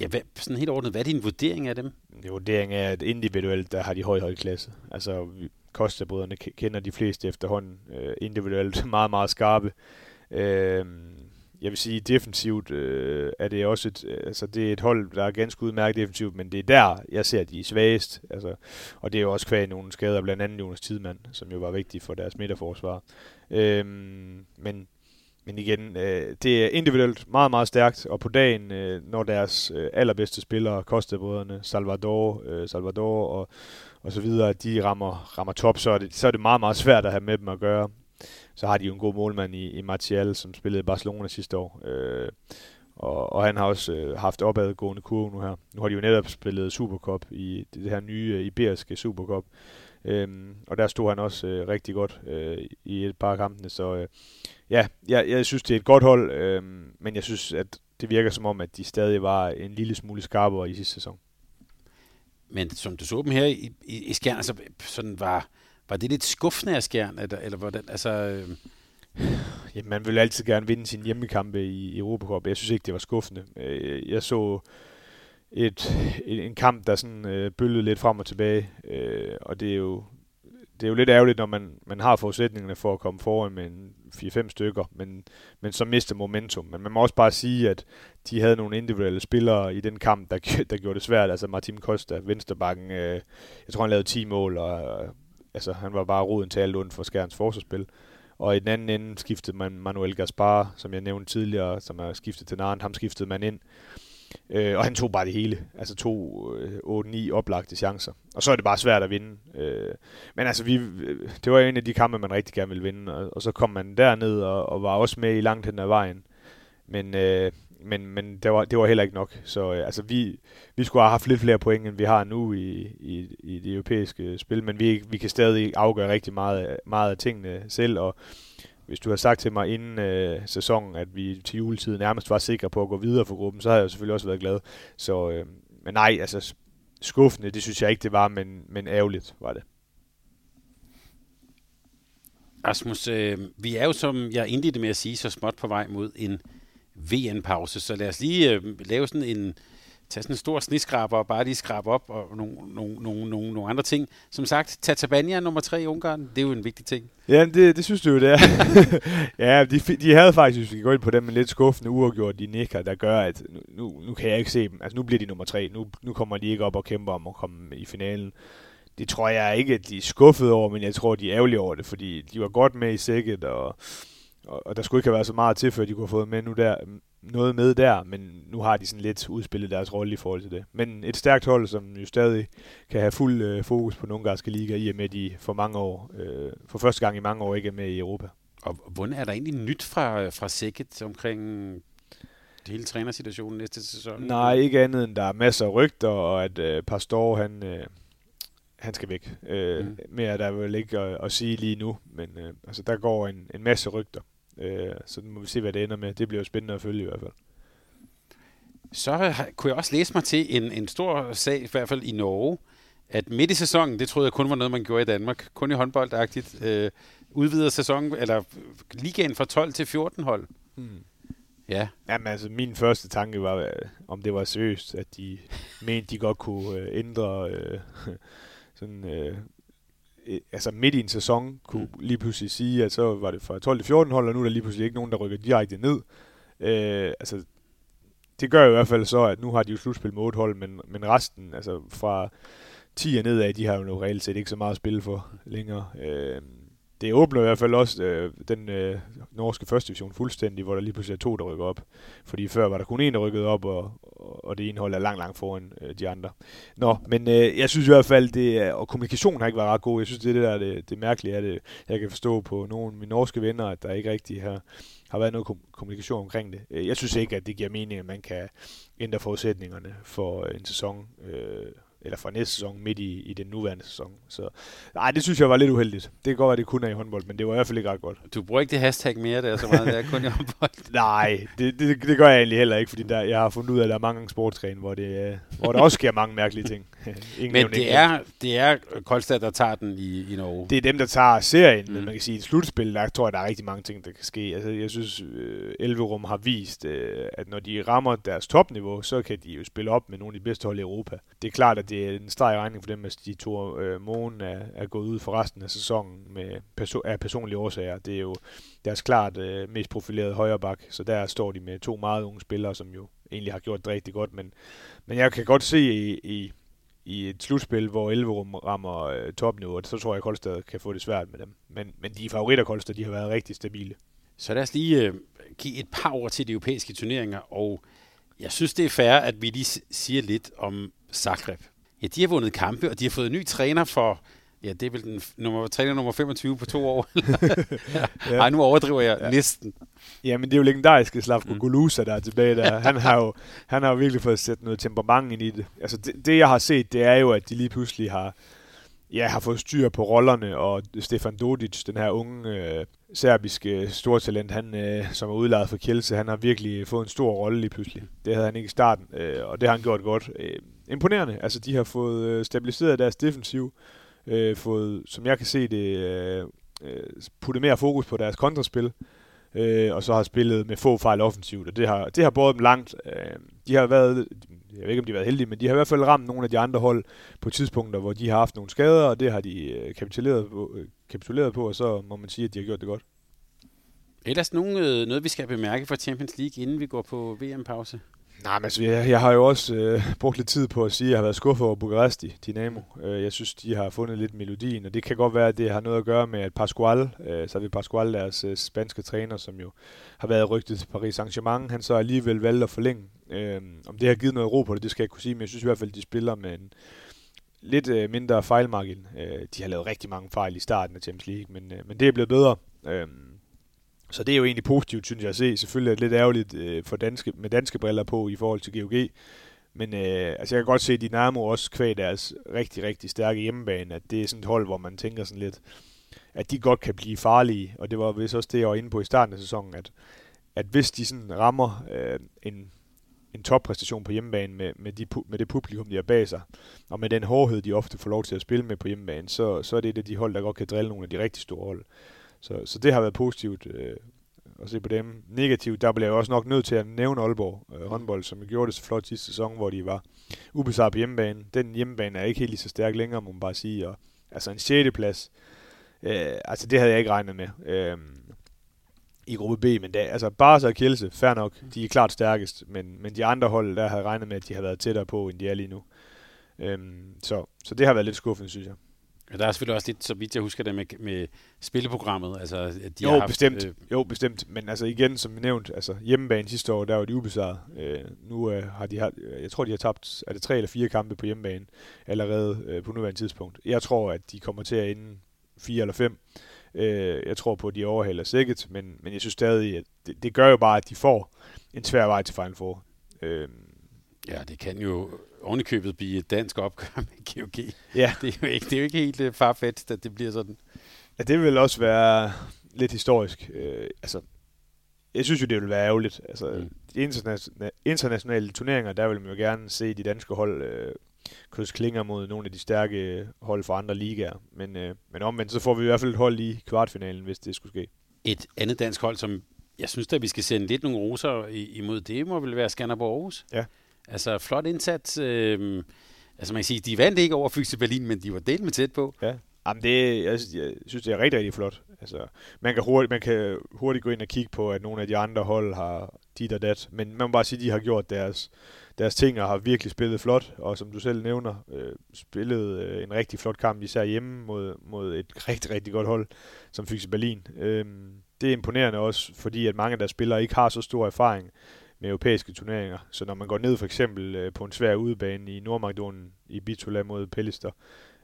Ja, hvad, sådan helt ordentligt, hvad er din vurdering af dem? Det vurdering er, at individuelt, der har de høj, høj klasse. Altså, Kostabrødrene kender de fleste efterhånden. Øh, individuelt meget, meget skarpe. Øh, jeg vil sige, defensivt øh, er det også et, altså det er et hold, der er ganske udmærket defensivt, men det er der, jeg ser, at de er svagest. Altså, og det er jo også kvæg nogle skader, blandt andet Jonas Tidemand, som jo var vigtig for deres midterforsvar. Øhm, men, men igen, øh, det er individuelt meget, meget stærkt, og på dagen, øh, når deres øh, allerbedste spillere, Kostebrødrene, Salvador, øh, Salvador og, og så videre, de rammer, rammer top, så er, det, så er det meget, meget svært at have med dem at gøre så har de jo en god målmand i, i Martial, som spillede i Barcelona sidste år. Øh, og, og han har også øh, haft opadgående kurve nu her. Nu har de jo netop spillet Supercup i det, her nye øh, iberiske Supercup. Øhm, og der stod han også øh, rigtig godt øh, i et par kampene. Så øh, ja, jeg, jeg synes, det er et godt hold, øh, men jeg synes, at det virker som om, at de stadig var en lille smule skarpere i sidste sæson. Men som du så dem her i, i, i skærmen, så sådan var var det lidt skuffende af Skjern, eller, eller hvordan? Altså, øh... Jamen, man vil altid gerne vinde sine hjemmekampe i Europacup. Jeg synes ikke, det var skuffende. Øh, jeg så et, en kamp, der sådan øh, bølgede lidt frem og tilbage, øh, og det er jo det er jo lidt ærgerligt, når man, man har forudsætningerne for at komme foran med 4-5 stykker, men, men så mister momentum. Men man må også bare sige, at de havde nogle individuelle spillere i den kamp, der, der gjorde det svært. Altså Martin Costa, Vensterbakken, øh, jeg tror han lavede 10 mål, og altså, han var bare roden til alt ondt for Skærens forsvarsspil. Og i den anden ende skiftede man Manuel Gaspar, som jeg nævnte tidligere, som er skiftet til Narn. Ham skiftede man ind. Øh, og han tog bare det hele. Altså tog øh, 8-9 oplagte chancer. Og så er det bare svært at vinde. Øh, men altså, vi, øh, det var en af de kampe, man rigtig gerne ville vinde. Og, og så kom man derned og, og var også med i langt hen ad vejen. Men, øh, men, men det, var, det var heller ikke nok. Så øh, altså, vi, vi skulle have haft lidt flere point, end vi har nu i, i, i det europæiske spil. Men vi, vi kan stadig afgøre rigtig meget, meget af tingene selv. Og hvis du har sagt til mig inden øh, sæsonen, at vi til juletid nærmest var sikre på at gå videre for gruppen, så har jeg selvfølgelig også været glad. Så, øh, men nej, altså skuffende, det synes jeg ikke, det var, men, men ærgerligt var det. Rasmus, øh, vi er jo, som jeg indledte med at sige, så småt på vej mod en VN-pause. så lad os lige øh, lave sådan en, tage sådan en stor sniskraber og bare lige skrabe op og nogle, nogle, nogle, nogle, nogle andre ting. Som sagt, Tatabania nummer tre i Ungarn, det er jo en vigtig ting. Ja, det, det synes du jo, det er. ja, de, de havde faktisk, hvis vi går ind på dem, en lidt skuffende uafgjort, de nikker, der gør, at nu, nu kan jeg ikke se dem. Altså, nu bliver de nummer tre. Nu, nu kommer de ikke op og kæmper om at komme i finalen. Det tror jeg ikke, at de er skuffet over, men jeg tror, de er ærgerlige over det, fordi de var godt med i sækket, og, og, og der skulle ikke have været så meget til, før de kunne have fået med nu der, noget med der, men nu har de sådan lidt udspillet deres rolle i forhold til det. Men et stærkt hold, som jo stadig kan have fuld øh, fokus på den ungarske liga, i og med at de for mange år, øh, for første gang i mange år ikke er med i Europa. Og hvordan er der egentlig nyt fra, fra Sækket omkring hele trænersituationen næste sæson? Nej, ikke andet end der er masser af rygter, og at øh, Pastor, han, øh, han skal væk. Øh, mm. Mere er der vel ikke at, at sige lige nu, men øh, altså, der går en, en masse rygter. Øh, så nu må vi se, hvad det ender med. Det bliver jo spændende at følge i hvert fald. Så kunne jeg også læse mig til en, en stor sag, i hvert fald i Norge, at midt i sæsonen, det troede jeg kun var noget, man gjorde i Danmark, kun i håndboldagtigt, øh, udvider sæsonen, eller ligaen fra 12 til 14 hold. Hmm. Ja. Jamen altså, min første tanke var, øh, om det var seriøst, at de mente, de godt kunne øh, ændre øh, sådan, øh, altså midt i en sæson kunne mm. lige pludselig sige, at så var det fra 12 til 14 hold, og nu er der lige pludselig ikke nogen, der rykker direkte ned. Øh, altså, det gør jo i hvert fald så, at nu har de jo slutspil med 8 hold, men, men resten, altså fra 10 og nedad, de har jo reelt set ikke så meget at spille for længere. Øh, det åbner i hvert fald også øh, den øh, norske første division fuldstændig, hvor der lige pludselig er to, der rykker op. Fordi før var der kun en, der rykkede op, og, og det ene hold er langt, langt foran øh, de andre. Nå, men øh, jeg synes i hvert fald, det er, og kommunikationen har ikke været ret god. Jeg synes, det er det der det, det mærkelige, at det, jeg kan forstå på nogle af mine norske venner, at der ikke rigtig har, har været noget kommunikation omkring det. Øh, jeg synes ikke, at det giver mening, at man kan ændre forudsætningerne for en sæson. Øh, eller for næste sæson, midt i, i den nuværende sæson. Så nej, det synes jeg var lidt uheldigt. Det kan godt være, det kun er i håndbold, men det var i hvert fald ikke ret godt. Du bruger ikke det hashtag mere, der så meget, det er kun i håndbold. nej, det, det, det, gør jeg egentlig heller ikke, fordi der, jeg har fundet ud af, at der er mange sportsgrene, hvor, det, hvor der også sker mange mærkelige ting. men det er, det er Kolstad, der tager den i, i Norge. Det er dem, der tager serien, mm. men man kan sige, at i et slutspil, der tror jeg, der er rigtig mange ting, der kan ske. Altså, jeg synes, øh, Elverum har vist, øh, at når de rammer deres topniveau, så kan de jo spille op med nogle af de bedste hold i Europa. Det er klart, at det er en streg regning for dem, at de to øh, månen er, er gået ud for resten af sæsonen med perso- af personlige årsager. Det er jo deres klart øh, mest profilerede højreback, så der står de med to meget unge spillere, som jo egentlig har gjort det rigtig godt, men, men jeg kan godt se i, i, i et slutspil, hvor Elverum rammer øh, topniveauet, så tror jeg, at Koldstad kan få det svært med dem. Men, men de favoritter, Koldstad, de har været rigtig stabile. Så lad os lige øh, give et par ord til de europæiske turneringer, og jeg synes, det er fair, at vi lige siger lidt om Zagreb. Ja, de har vundet kampe, og de har fået en ny træner for, ja, det er vel den nummer, træner nummer 25 på to år. ja. Ej, nu overdriver jeg ja. næsten. Ja, men det er jo legendariske Slavko mm. Golusa, der er tilbage der. Han har jo, han har jo virkelig fået sat noget temperament ind i det. Altså, det, det, jeg har set, det er jo, at de lige pludselig har, ja, har fået styr på rollerne, og Stefan Dodic, den her unge øh, serbiske stortalent, han, øh, som er udlejet for Kielse, han har virkelig fået en stor rolle lige pludselig. Det havde han ikke i starten, øh, og det har han gjort godt. Øh, imponerende. Altså, de har fået øh, stabiliseret deres defensiv. øh, fået, som jeg kan se det, øh, øh, puttet mere fokus på deres kontraspil, øh, og så har spillet med få fejl offensivt, og det har, det har båret dem langt. Øh, de har været, jeg ved ikke om de har været heldige, men de har i hvert fald ramt nogle af de andre hold på tidspunkter, hvor de har haft nogle skader, og det har de øh, kapituleret, på, øh, kapituleret på, og så må man sige, at de har gjort det godt. Ellers nogen, øh, noget, vi skal bemærke for Champions League, inden vi går på VM-pause? Nej, men altså, jeg, jeg har jo også øh, brugt lidt tid på at sige, at jeg har været skuffet over Bukaresti, Dynamo. Øh, jeg synes, de har fundet lidt melodien, og det kan godt være, at det har noget at gøre med, at Pascual, øh, så er vi Pascual, deres øh, spanske træner, som jo har været rygtet til Paris Saint-Germain, han så alligevel valgte at forlænge. Øh, om det har givet noget ro på det, det skal jeg kunne sige, men jeg synes i hvert fald, at de spiller med en lidt øh, mindre fejlmargin. Øh, de har lavet rigtig mange fejl i starten af Champions League, men, øh, men det er blevet bedre. Øh, så det er jo egentlig positivt, synes jeg at se. Selvfølgelig er det lidt ærgerligt øh, for danske, med danske briller på i forhold til GOG. Men øh, altså jeg kan godt se, at Dynamo også kvæg deres rigtig, rigtig stærke hjemmebane, at det er sådan et hold, hvor man tænker sådan lidt, at de godt kan blive farlige. Og det var vist også det, jeg var inde på i starten af sæsonen, at, at hvis de sådan rammer øh, en, en toppræstation på hjemmebane med, med, de, med det publikum, de har bag sig, og med den hårdhed, de ofte får lov til at spille med på hjemmebane, så, så er det et af de hold, der godt kan drille nogle af de rigtig store hold. Så, så det har været positivt øh, at se på dem. Negativt, der blev jeg også nok nødt til at nævne Aalborg øh, håndbold, som gjorde det så flot sidste sæson, hvor de var ubesejret på hjemmebane. Den hjemmebane er ikke helt lige så stærk længere, må man bare sige. Og, altså en 6. plads, øh, altså det havde jeg ikke regnet med. Øh, i gruppe B, men det, altså Barca og Kielse, fair nok, de er klart stærkest, men, men de andre hold, der havde regnet med, at de har været tættere på, end de er lige nu. Øhm, så, så det har været lidt skuffende, synes jeg. Ja, der er selvfølgelig også lidt, så vidt jeg husker det, med, med spilleprogrammet. Altså, at de jo, har haft, bestemt. Øh... Jo, bestemt. Men altså igen, som vi nævnt, altså hjemmebane sidste år, der var de ubesejret. Øh, nu øh, har de, jeg tror, de har tabt, er det tre eller fire kampe på hjemmebane allerede øh, på nuværende tidspunkt. Jeg tror, at de kommer til at ende fire eller fem. Øh, jeg tror på, at de overhaler sækket, men, men jeg synes stadig, at det, det gør jo bare, at de får en svær vej til Final Four. Øh, Ja, det kan jo ovenikøbet blive et dansk opgør med GOG. Ja. Det er jo ikke, det er jo ikke helt uh, farfetched, at det bliver sådan. Ja, det vil også være lidt historisk. Øh, altså, jeg synes jo, det vil være ærgerligt. Altså, mm. de internationale, internationale turneringer, der vil man jo gerne se de danske hold øh, krydse klinger mod nogle af de stærke hold fra andre ligaer. Men, øh, men omvendt, så får vi i hvert fald et hold i kvartfinalen, hvis det skulle ske. Et andet dansk hold, som jeg synes, at vi skal sende lidt nogle roser imod det, må vel være Skanderborg Aarhus. Ja. Altså, flot indsats. Øh, altså, man kan sige, de vandt ikke over Fyse Berlin, men de var delt med tæt på. Ja. Jamen det, jeg, jeg synes, det er rigtig, rigtig flot. Altså, man, kan hurtigt, man kan hurtigt gå ind og kigge på, at nogle af de andre hold har dit og dat, men man må bare sige, at de har gjort deres, deres ting og har virkelig spillet flot, og som du selv nævner, øh, spillet øh, en rigtig flot kamp, især hjemme mod, mod et rigtig, rigtig godt hold, som Fyse Berlin. Øh, det er imponerende også, fordi at mange af deres spillere ikke har så stor erfaring med europæiske turneringer. Så når man går ned for eksempel øh, på en svær udebane i Nordmakedonien i Bitola mod Pellister,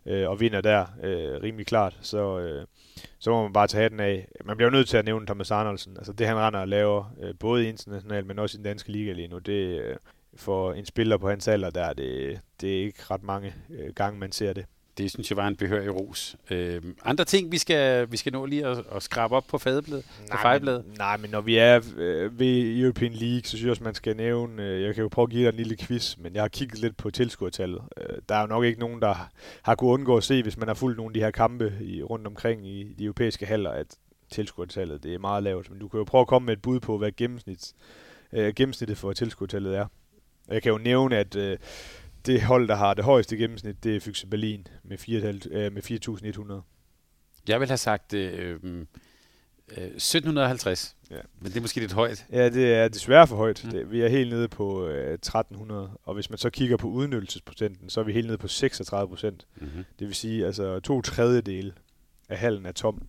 øh, og vinder der øh, rimelig klart, så, øh, så må man bare tage hatten af. Man bliver jo nødt til at nævne Thomas Arnoldsen. Altså det han render og laver, øh, både internationalt, men også i den danske liga lige nu, det øh, for en spiller på hans alder, der er det, det er ikke ret mange øh, gange, man ser det. Det synes jeg var en behørig ros. Øh, andre ting, vi skal, vi skal nå lige at, at skrabe op på fadebladet? Nej, men, nej, men når vi er øh, ved European League, så synes jeg også, man skal nævne, øh, jeg kan jo prøve at give dig en lille quiz, men jeg har kigget lidt på tilskuertallet. Øh, der er jo nok ikke nogen, der har kunnet undgå at se, hvis man har fulgt nogle af de her kampe i, rundt omkring i de europæiske haller, at tilskuertallet det er meget lavt. Men du kan jo prøve at komme med et bud på, hvad gennemsnit, øh, gennemsnittet for tilskuertallet er. Jeg kan jo nævne, at øh, det hold, der har det højeste gennemsnit, det er Fyxe Berlin med 4.100. Øh, med Jeg vil have sagt øh, øh, 1750, ja. men det er måske lidt højt. Ja, det er desværre for højt. Mm. Det, vi er helt nede på øh, 1300, og hvis man så kigger på udnyttelsesprocenten, så er vi helt nede på 36 procent. Mm-hmm. Det vil sige, altså to tredjedele af hallen er tom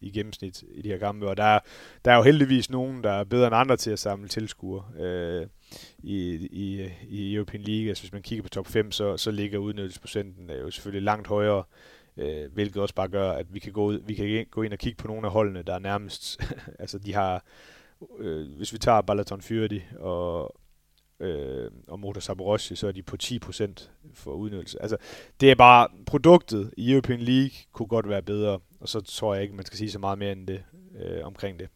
i gennemsnit i de her kampe, og der er, der er jo heldigvis nogen, der er bedre end andre til at samle tilskuere. Øh, i, i, i European League. Altså hvis man kigger på top 5, så, så ligger udnyttelsesprocenten jo selvfølgelig langt højere, øh, hvilket også bare gør, at vi kan, gå ud, vi kan gå ind og kigge på nogle af holdene, der er nærmest, altså de har, øh, hvis vi tager Balaton Fyrdi og, øh, og Motor Saporossi, så er de på 10% for udnyttelse. Altså, det er bare, produktet i European League kunne godt være bedre, og så tror jeg ikke, man skal sige så meget mere end det øh, omkring det.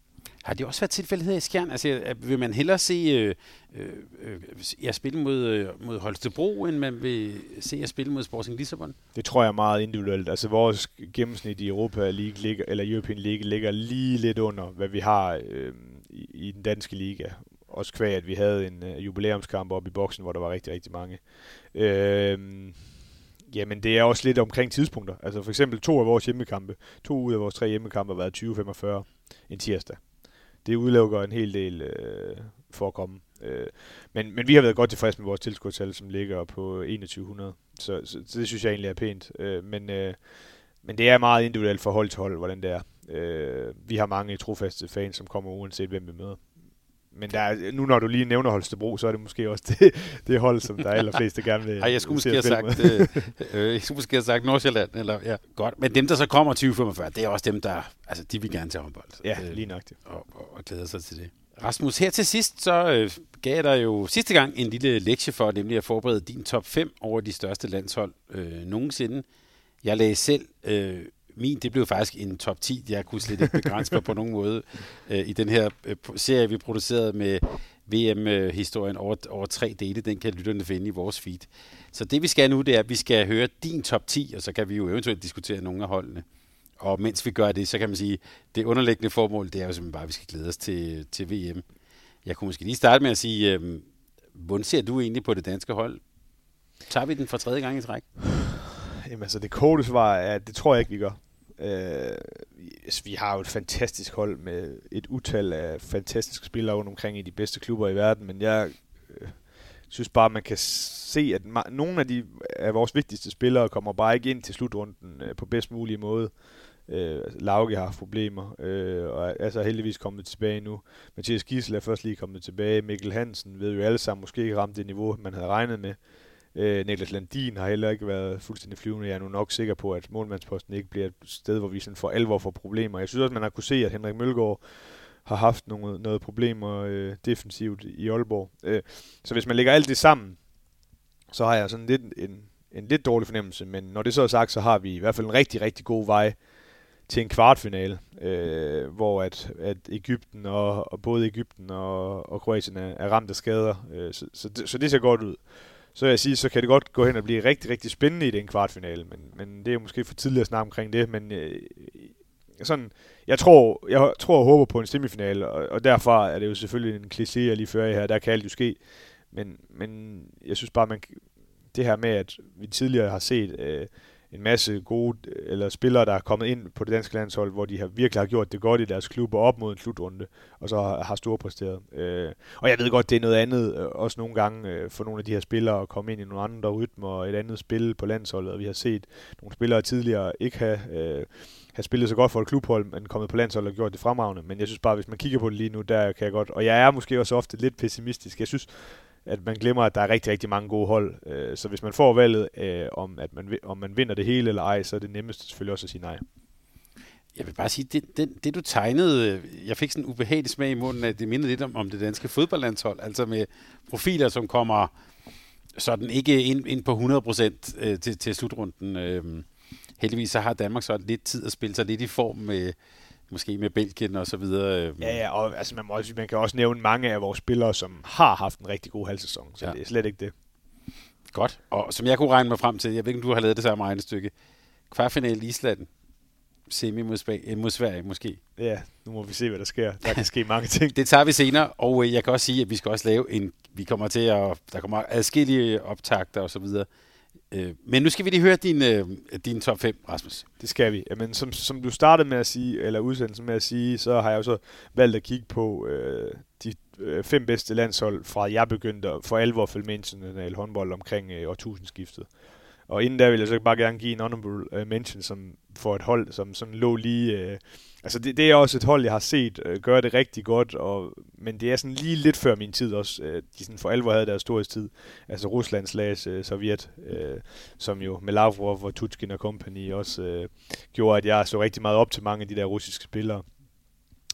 Har det også været tilfældet her i Skjern? Altså, vil man hellere se øh, øh, øh jer spille mod, øh, mod Holstebro, end man vil se jer spille mod Sporting Lissabon? Det tror jeg er meget individuelt. Altså, vores gennemsnit i Europa League ligger, eller European League ligger lige lidt under, hvad vi har øh, i, i den danske liga. Også kvæg, at vi havde en øh, jubilæumskamp oppe i boksen, hvor der var rigtig, rigtig mange. Øh, Jamen, det er også lidt omkring tidspunkter. Altså for eksempel to af vores hjemmekampe, to ud af vores tre hjemmekampe har været 20.45 en tirsdag. Det udelukker en hel del øh, for at komme. Øh, men, men vi har været godt tilfredse med vores tilskudstal, som ligger på 2100. Så, så, så det synes jeg egentlig er pænt. Øh, men, øh, men det er meget individuelt forhold hold til hold, hvordan det er. Øh, vi har mange trofaste fans, som kommer uanset hvem vi møder. Men der er, nu når du lige nævner Holstebro, så er det måske også det, det hold, som der er allerfleste gerne vil Ej, jeg skulle måske have sagt, øh, øh, jeg skulle måske have sagt Nordsjælland, eller ja, godt. Men dem, der så kommer 2045, det er også dem, der, altså de vil gerne til håndbold. Ja, øh, lige nok det. Og, og, og glæder sig til det. Rasmus, her til sidst, så øh, gav jeg dig jo sidste gang en lille lektie for, nemlig at forberede din top 5 over de største landshold øh, nogensinde. Jeg lagde selv øh, min, det blev faktisk en top 10. Jeg kunne slet ikke begrænse mig på nogen måde øh, i den her øh, serie, vi producerede med VM-historien over, over tre dele. Den kan lytterne finde i vores feed. Så det vi skal nu, det er, at vi skal høre din top 10, og så kan vi jo eventuelt diskutere nogle af holdene. Og mens vi gør det, så kan man sige, det underliggende formål, det er jo simpelthen bare, at vi skal glæde os til, til VM. Jeg kunne måske lige starte med at sige, øh, hvordan ser du egentlig på det danske hold? Tager vi den for tredje gang i træk? Jamen altså, det korte svar er, at det tror jeg ikke, vi gør. Øh, altså, vi har jo et fantastisk hold med et utal af fantastiske spillere rundt omkring i de bedste klubber i verden, men jeg øh, synes bare, man kan se, at nogle af, de, af vores vigtigste spillere kommer bare ikke ind til slutrunden øh, på bedst mulige måde. Øh, Lauke har haft problemer, øh, og er så heldigvis kommet tilbage nu. Mathias Gissel er først lige kommet tilbage. Mikkel Hansen ved jo alle sammen måske ikke ramt det niveau, man havde regnet med. Øh, Øh, Niklas Landin har heller ikke været fuldstændig flyvende. Jeg er nu nok sikker på, at målmandsposten ikke bliver et sted, hvor vi sådan for alvor får problemer. Jeg synes også, man har kunne se, at Henrik Mølgaard har haft nogle, noget problemer øh, defensivt i Aalborg. Øh, så hvis man lægger alt det sammen, så har jeg sådan lidt en, en lidt dårlig fornemmelse. Men når det så er sagt, så har vi i hvert fald en rigtig, rigtig god vej til en kvartfinale, øh, hvor at, at Ægypten og, og både Ægypten og, og Kroatien er, er ramt af skader. Øh, så, så, det, så det ser godt ud så vil jeg sige, så kan det godt gå hen og blive rigtig, rigtig spændende i den kvartfinale, men, men det er måske for tidligt at snakke omkring det, men øh, sådan, jeg tror, jeg tror og håber på en semifinale, og, og derfor er det jo selvfølgelig en kliché, jeg lige fører her, der kan alt jo ske, men, men jeg synes bare, man, det her med, at vi tidligere har set øh, en masse gode eller spillere, der er kommet ind på det danske landshold, hvor de har virkelig har gjort det godt i deres klub og op mod en slutrunde, og så har, har store præsteret. Øh, og jeg ved godt, det er noget andet, øh, også nogle gange øh, for nogle af de her spillere at komme ind i nogle andre rytmer og et andet spil på landsholdet, og vi har set nogle spillere tidligere ikke have, øh, have spillet så godt for et klubhold, men kommet på landsholdet og gjort det fremragende. Men jeg synes bare, hvis man kigger på det lige nu, der kan jeg godt, og jeg er måske også ofte lidt pessimistisk. Jeg synes, at man glemmer, at der er rigtig, rigtig mange gode hold. Øh, så hvis man får valget øh, om, at man, om man vinder det hele eller ej, så er det nemmest selvfølgelig også at sige nej. Jeg vil bare sige, det, det, det du tegnede, øh, jeg fik sådan en ubehagelig smag i munden, at det mindede lidt om, om det danske fodboldlandshold, altså med profiler, som kommer sådan ikke ind, ind på 100% øh, til, til slutrunden. Øh, heldigvis så har Danmark så lidt tid at spille sig lidt i form med, måske med Belgien og så videre. Øhm. Ja, ja, og altså, man, må også, man kan også nævne mange af vores spillere, som har haft en rigtig god halvsæson, så ja. det er slet ikke det. Godt, og som jeg kunne regne mig frem til, jeg ved ikke, om du har lavet det samme regnestykke, kvartfinale i Island, semi mod, Sp- mod Sverige måske. Ja, nu må vi se, hvad der sker. Der kan ske mange ting. det tager vi senere, og øh, jeg kan også sige, at vi skal også lave en, vi kommer til at, der kommer adskillige optagter og så videre, Øh, men nu skal vi lige høre din, øh, din top 5, Rasmus. Det skal vi. Jamen, som, som du startede med at sige, eller udsendelsen med at sige, så har jeg jo så valgt at kigge på øh, de øh, fem bedste landshold, fra jeg begyndte for alvor følge med international håndbold omkring øh, årtusindskiftet. Og inden der vil jeg så bare gerne give en honorable øh, mention som, for et hold, som sådan lå lige... Øh, altså det, det er også et hold, jeg har set øh, gøre det rigtig godt, og, men det er sådan lige lidt før min tid også. Øh, de sådan for alvor havde deres storhedstid. Altså Ruslands lags øh, Sovjet, øh, som jo med Lavrov og Tutskin og company også øh, gjorde, at jeg så rigtig meget op til mange af de der russiske spillere.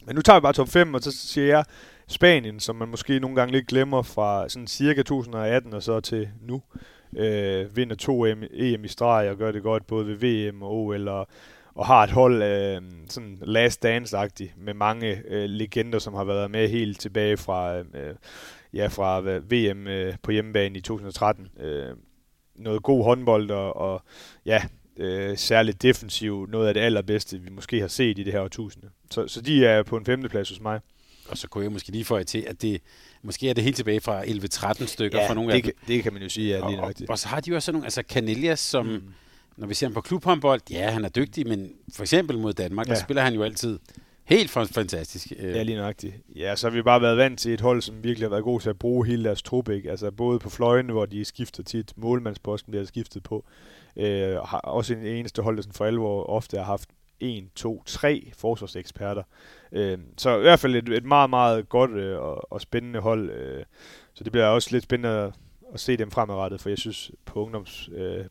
Men nu tager vi bare top 5, og så siger jeg Spanien, som man måske nogle gange lidt glemmer fra sådan cirka 2018 og så til nu øh, vinder to EM, EM i streg og gør det godt både ved VM og OL og, og har et hold øh, sådan last dance-agtigt, med mange øh, legender, som har været med helt tilbage fra, øh, ja, fra VM øh, på hjemmebane i 2013. Øh, noget god håndbold, og, og ja, øh, særligt defensiv, noget af det allerbedste, vi måske har set i det her årtusinde. Så, så de er på en femteplads hos mig. Og så kunne jeg måske lige få til, at det måske er det helt tilbage fra 11-13 stykker ja, for nogle det af dem. Det kan man jo sige, ja, lige og, og, og, så har de jo også nogle, altså Canelias, som, mm. Når vi ser ham på klubhåndbold, ja, han er dygtig, men for eksempel mod Danmark, ja. der spiller han jo altid helt fantastisk. Øh. Ja, lige nøjagtigt. Ja, så har vi bare været vant til et hold, som virkelig har været god til at bruge hele deres trup, ikke? Altså både på fløjene, hvor de skifter tit, målmandsposten bliver skiftet på, øh, har også en eneste hold, der sådan for alvor ofte har haft en, to, tre forsvarseksperter. Øh, så i hvert fald et, et meget, meget godt øh, og, og spændende hold. Øh, så det bliver også lidt spændende at, at se dem fremadrettet, for jeg synes på ungdomsplan øh,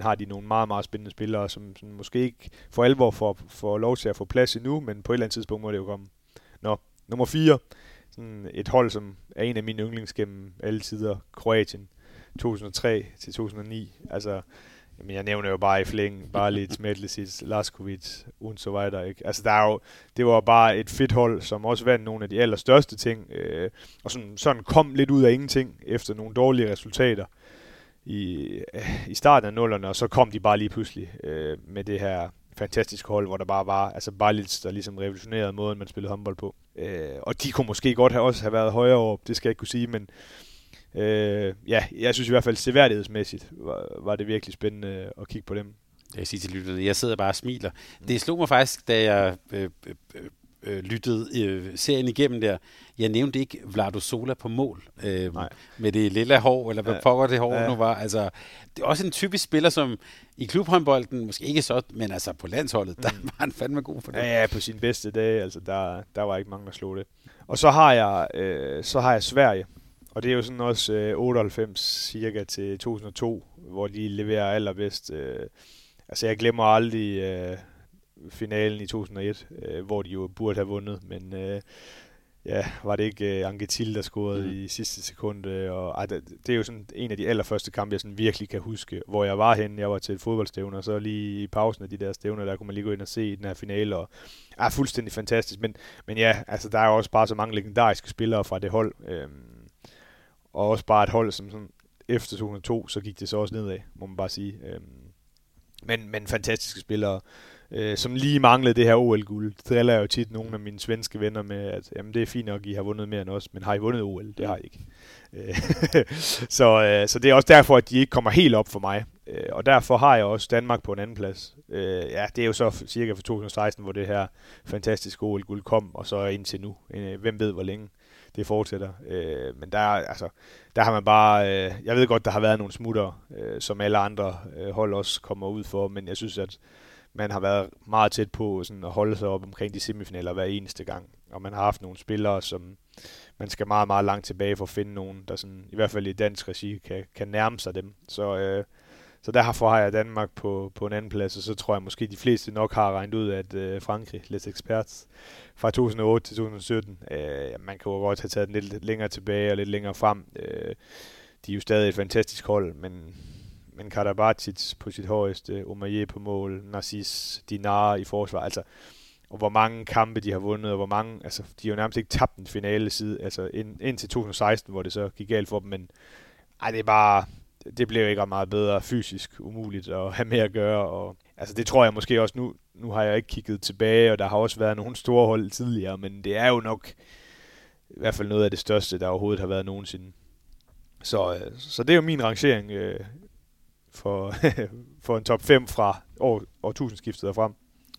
har de nogle meget, meget spændende spillere, som, som måske ikke for alvor får, får lov til at få plads endnu, men på et eller andet tidspunkt må det jo komme. Nå, nummer 4. Sådan et hold, som er en af mine yndlings gennem alle tider. Kroatien. 2003 til 2009. Altså, Jamen, jeg nævner jo bare i flæng, bare lidt Medlicic, Laskovic, und så videre, ikke? Altså, der er jo, det var bare et fedt hold, som også vandt nogle af de allerstørste ting, øh, og sådan, sådan kom lidt ud af ingenting, efter nogle dårlige resultater i, i starten af nullerne, og så kom de bare lige pludselig øh, med det her fantastiske hold, hvor der bare var, altså Balic, der ligesom revolutionerede måden, man spillede håndbold på. Øh, og de kunne måske godt have også have været højere op, det skal jeg ikke kunne sige, men øh, ja, jeg synes i hvert fald seværdighedsmæssigt var, var det virkelig spændende at kigge på dem. Det jeg sige til lytterne. Jeg sidder bare og smiler. Mm. Det slog mig faktisk, da jeg øh, øh, øh, lyttede øh, serien igennem der. Jeg nævnte ikke Vlado Sola på mål. Øh, med det lille hår, eller hvad ja. pokker det hår ja. nu var. Altså, det er også en typisk spiller, som i klubhåndbolden, måske ikke så, men altså på landsholdet, mm. der var han fandme god for det. Ja, ja, på sin bedste dag, altså der, der var ikke mange, der slog det. Og så har jeg, øh, så har jeg Sverige. Og det er jo sådan også øh, 98 cirka til 2002, hvor de leverer allerbedst. Øh, altså jeg glemmer aldrig øh, finalen i 2001, øh, hvor de jo burde have vundet, men øh, ja, var det ikke øh, Angetil, der scorede mm. i sidste sekund. Øh, og, ej, det, det er jo sådan en af de allerførste kampe, jeg sådan virkelig kan huske, hvor jeg var henne. Jeg var til et fodboldstævne, og så lige i pausen af de der stævner, der kunne man lige gå ind og se den her finale, og er fuldstændig fantastisk. Men, men ja, altså der er jo også bare så mange legendariske spillere fra det hold. Øh, og også bare et hold, som sådan, efter 2002, så gik det så også nedad, må man bare sige. Øhm, men, men fantastiske spillere, øh, som lige manglede det her OL-guld. Det driller jeg jo tit nogle af mine svenske venner med, at jamen, det er fint nok, at I har vundet mere end os, men har I vundet OL? Det har I ikke. Øh, så, øh, så det er også derfor, at de ikke kommer helt op for mig. Øh, og derfor har jeg også Danmark på en anden plads. Øh, ja, det er jo så cirka for 2016, hvor det her fantastiske OL-guld kom, og så indtil nu. Øh, hvem ved, hvor længe det fortsætter. Øh, men der, altså, der har man bare, øh, jeg ved godt, der har været nogle smutter, øh, som alle andre øh, hold også kommer ud for, men jeg synes, at man har været meget tæt på sådan, at holde sig op omkring de semifinaler hver eneste gang. Og man har haft nogle spillere, som man skal meget, meget langt tilbage for at finde nogen, der sådan, i hvert fald i dansk regi kan, kan nærme sig dem. Så, øh, så derfor har jeg Danmark på, på en anden plads, og så tror jeg måske, de fleste nok har regnet ud, at øh, Frankrig, lidt ekspert, fra 2008 til 2017. Øh, man kan jo godt have taget den lidt længere tilbage og lidt længere frem. Øh, de er jo stadig et fantastisk hold, men, men Karabatic på sit højeste, Omaye på mål, Narcis, Dinar i forsvar, altså og hvor mange kampe de har vundet, og hvor mange, altså de har jo nærmest ikke tabt en finale side, altså ind, indtil 2016, hvor det så gik galt for dem, men ej, det er bare, det blev ikke meget bedre fysisk umuligt at have med at gøre, og altså det tror jeg måske også nu, nu har jeg ikke kigget tilbage, og der har også været nogle store hold tidligere, men det er jo nok i hvert fald noget af det største, der overhovedet har været nogensinde. Så, øh, så det er jo min rangering øh, for, for en top 5 fra år, årtusindskiftet og frem.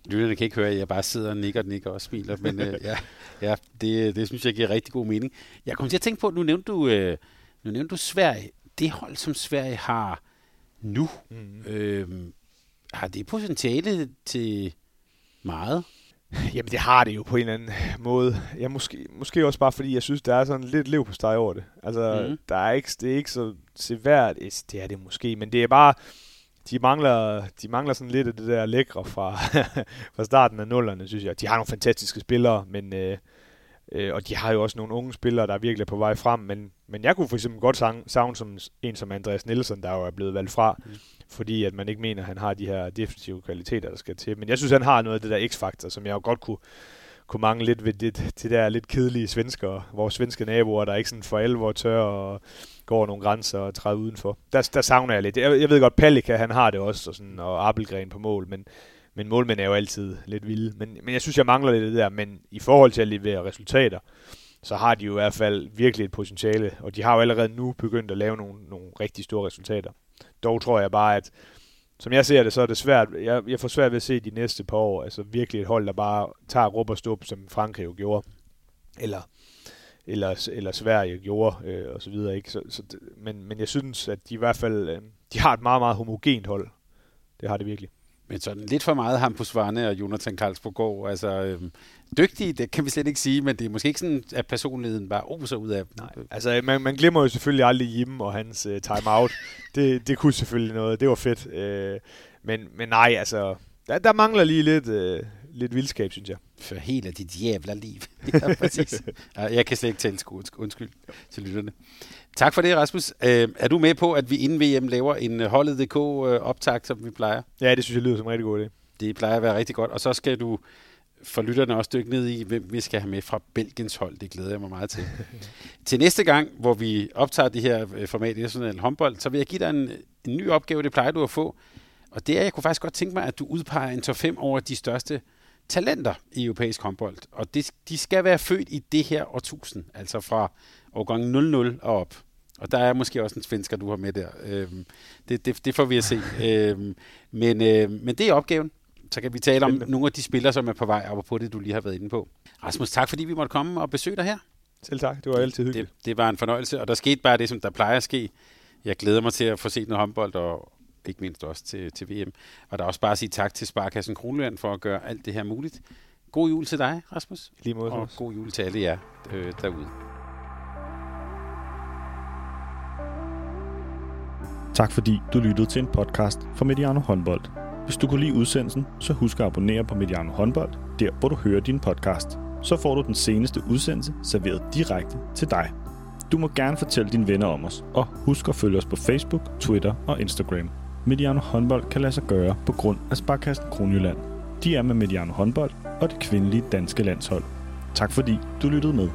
Lytterne kan ikke høre, at jeg bare sidder og nikker og nikker og smiler, men øh, ja, ja det, det synes jeg giver rigtig god mening. Jeg kommer til at tænke på, at nu nævnte du, øh, nu nævnte du Sverige. Det hold, som Sverige har nu, mm. øh, har det potentiale til meget? Jamen det har det jo på en eller anden måde. Ja, måske, måske også bare fordi, jeg synes, der er sådan lidt liv på steg over det. Altså, mm. der er ikke, det er ikke så seværdigt. Det er det måske, men det er bare, de mangler, de mangler sådan lidt af det der lækre fra, fra starten af nullerne, synes jeg. De har nogle fantastiske spillere, men, øh, øh, og de har jo også nogle unge spillere, der er virkelig på vej frem, men, men jeg kunne for eksempel godt savne som en som Andreas Nielsen, der jo er blevet valgt fra, mm fordi at man ikke mener, at han har de her defensive kvaliteter, der skal til. Men jeg synes, han har noget af det der x-faktor, som jeg jo godt kunne, kunne mangle lidt ved det, til der lidt kedelige svenskere, vores svenske naboer, der ikke sådan for alvor tør og går nogle grænser og træder udenfor. Der, der savner jeg lidt. Jeg, jeg ved godt, Palika, han har det også, og, sådan, og Appelgren på mål, men, men målmænd er jo altid lidt vilde. Men, men jeg synes, jeg mangler lidt det der. Men i forhold til at levere resultater, så har de jo i hvert fald virkelig et potentiale, og de har jo allerede nu begyndt at lave nogle, nogle rigtig store resultater. Dog tror jeg bare, at som jeg ser det, så er det svært. Jeg, jeg får svært ved at se de næste par år, altså virkelig et hold, der bare tager rup og stup, som Frankrig jo gjorde. Eller, eller, eller Sverige gjorde, øh, og så videre. Ikke? Så, så, men, men jeg synes, at de i hvert fald øh, de har et meget, meget homogent hold. Det har det virkelig. Men sådan lidt for meget ham på Svarne og Jonathan Karlsborg. Altså, øhm, dygtige, det kan vi slet ikke sige, men det er måske ikke sådan, at personligheden bare oser ud af Nej, altså man, man glemmer jo selvfølgelig aldrig Jim og hans uh, timeout. det, det kunne selvfølgelig noget, det var fedt. Uh, men, men nej, altså, der, der mangler lige lidt, uh, lidt vildskab, synes jeg. For hele dit jævla liv. ja, præcis. jeg kan slet ikke tale undskyld til lytterne. Tak for det, Rasmus. Øh, er du med på, at vi inden VM laver en holdet DK optag, som vi plejer? Ja, det synes jeg lyder som en rigtig god idé. Det plejer at være rigtig godt. Og så skal du for lytterne også dykke ned i, hvem vi skal have med fra Belgiens hold. Det glæder jeg mig meget til. til næste gang, hvor vi optager de her øh, format i national håndbold, så vil jeg give dig en, en ny opgave, det plejer du at få. Og det er, jeg kunne faktisk godt tænke mig, at du udpeger en top 5 over de største talenter i europæisk håndbold. Og det, de skal være født i det her årtusind, altså fra årgang 00 og op. Og der er måske også en svensker, du har med der. Øhm, det, det, det får vi at se. øhm, men, øh, men det er opgaven. Så kan vi tale om nogle af de spillere, som er på vej op på det, du lige har været inde på. Rasmus, tak fordi vi måtte komme og besøge dig her. Selv tak, det var altid hyggeligt. Det, det var en fornøjelse, og der skete bare det, som der plejer at ske. Jeg glæder mig til at få set noget håndbold, og ikke mindst også til, til VM. Og der er også bare at sige tak til Sparkassen Kronland for at gøre alt det her muligt. God jul til dig, Rasmus. Lige måde. Og god jul til alle jer øh, derude. Tak fordi du lyttede til en podcast fra Mediano Håndbold. Hvis du kunne lide udsendelsen, så husk at abonnere på Mediano Håndbold, der hvor du hører din podcast. Så får du den seneste udsendelse serveret direkte til dig. Du må gerne fortælle dine venner om os, og husk at følge os på Facebook, Twitter og Instagram. Mediano Håndbold kan lade sig gøre på grund af Sparkassen Kronjylland. De er med Mediano Håndbold og det kvindelige danske landshold. Tak fordi du lyttede med.